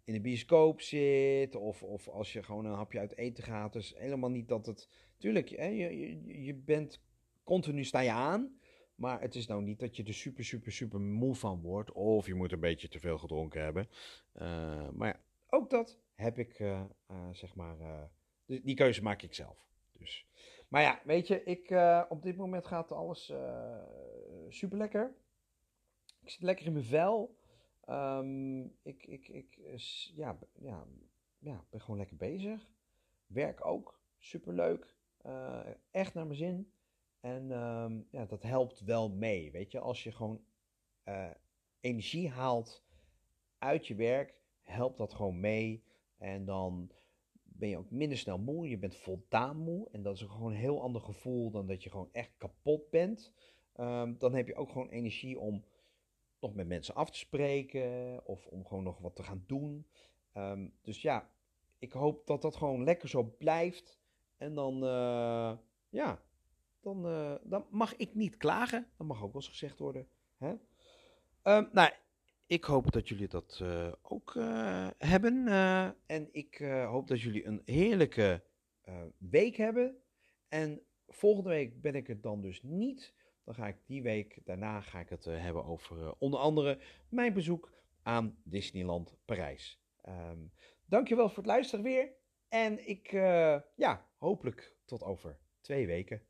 in de bioscoop zit of, of als je gewoon een hapje uit eten gaat, dus helemaal niet dat het... Tuurlijk, hè, je, je, je bent continu sta je aan. Maar het is nou niet dat je er super, super, super moe van wordt. Of je moet een beetje te veel gedronken hebben. Maar ja, ook dat heb ik, zeg maar, die, die, keuze maak ik zelf. Dus. Maar ja, weet je, ik, op dit moment gaat alles super lekker. Ik zit lekker in mijn vel. Um, ik, ik, ik ja, ja, ja, ben gewoon lekker bezig. Werk ook, superleuk. Uh, echt naar mijn zin. En ehm, ja, dat helpt wel mee. Weet je, als je gewoon uh, energie haalt uit je werk, helpt dat gewoon mee. En dan ben je ook minder snel moe. Je bent voldaan moe. En dat is gewoon een heel ander gevoel dan dat je gewoon echt kapot bent. Um, dan heb je ook gewoon energie om nog met mensen af te spreken. Of om gewoon nog wat te gaan doen. Um, dus ja, ik hoop dat dat gewoon lekker zo blijft. En dan, uh, ja, dan, uh, dan mag ik niet klagen. Dat mag ook wel eens gezegd worden. Hè? Um, nou, ik hoop dat jullie dat uh, ook uh, hebben. Uh, en ik hoop dat jullie een heerlijke week hebben. En volgende week ben ik het dan dus niet. Dan ga ik die week daarna ga ik het hebben over onder andere mijn bezoek aan Disneyland Parijs. Um, dankjewel voor het luisteren weer. En ik, ja, hopelijk tot over twee weken.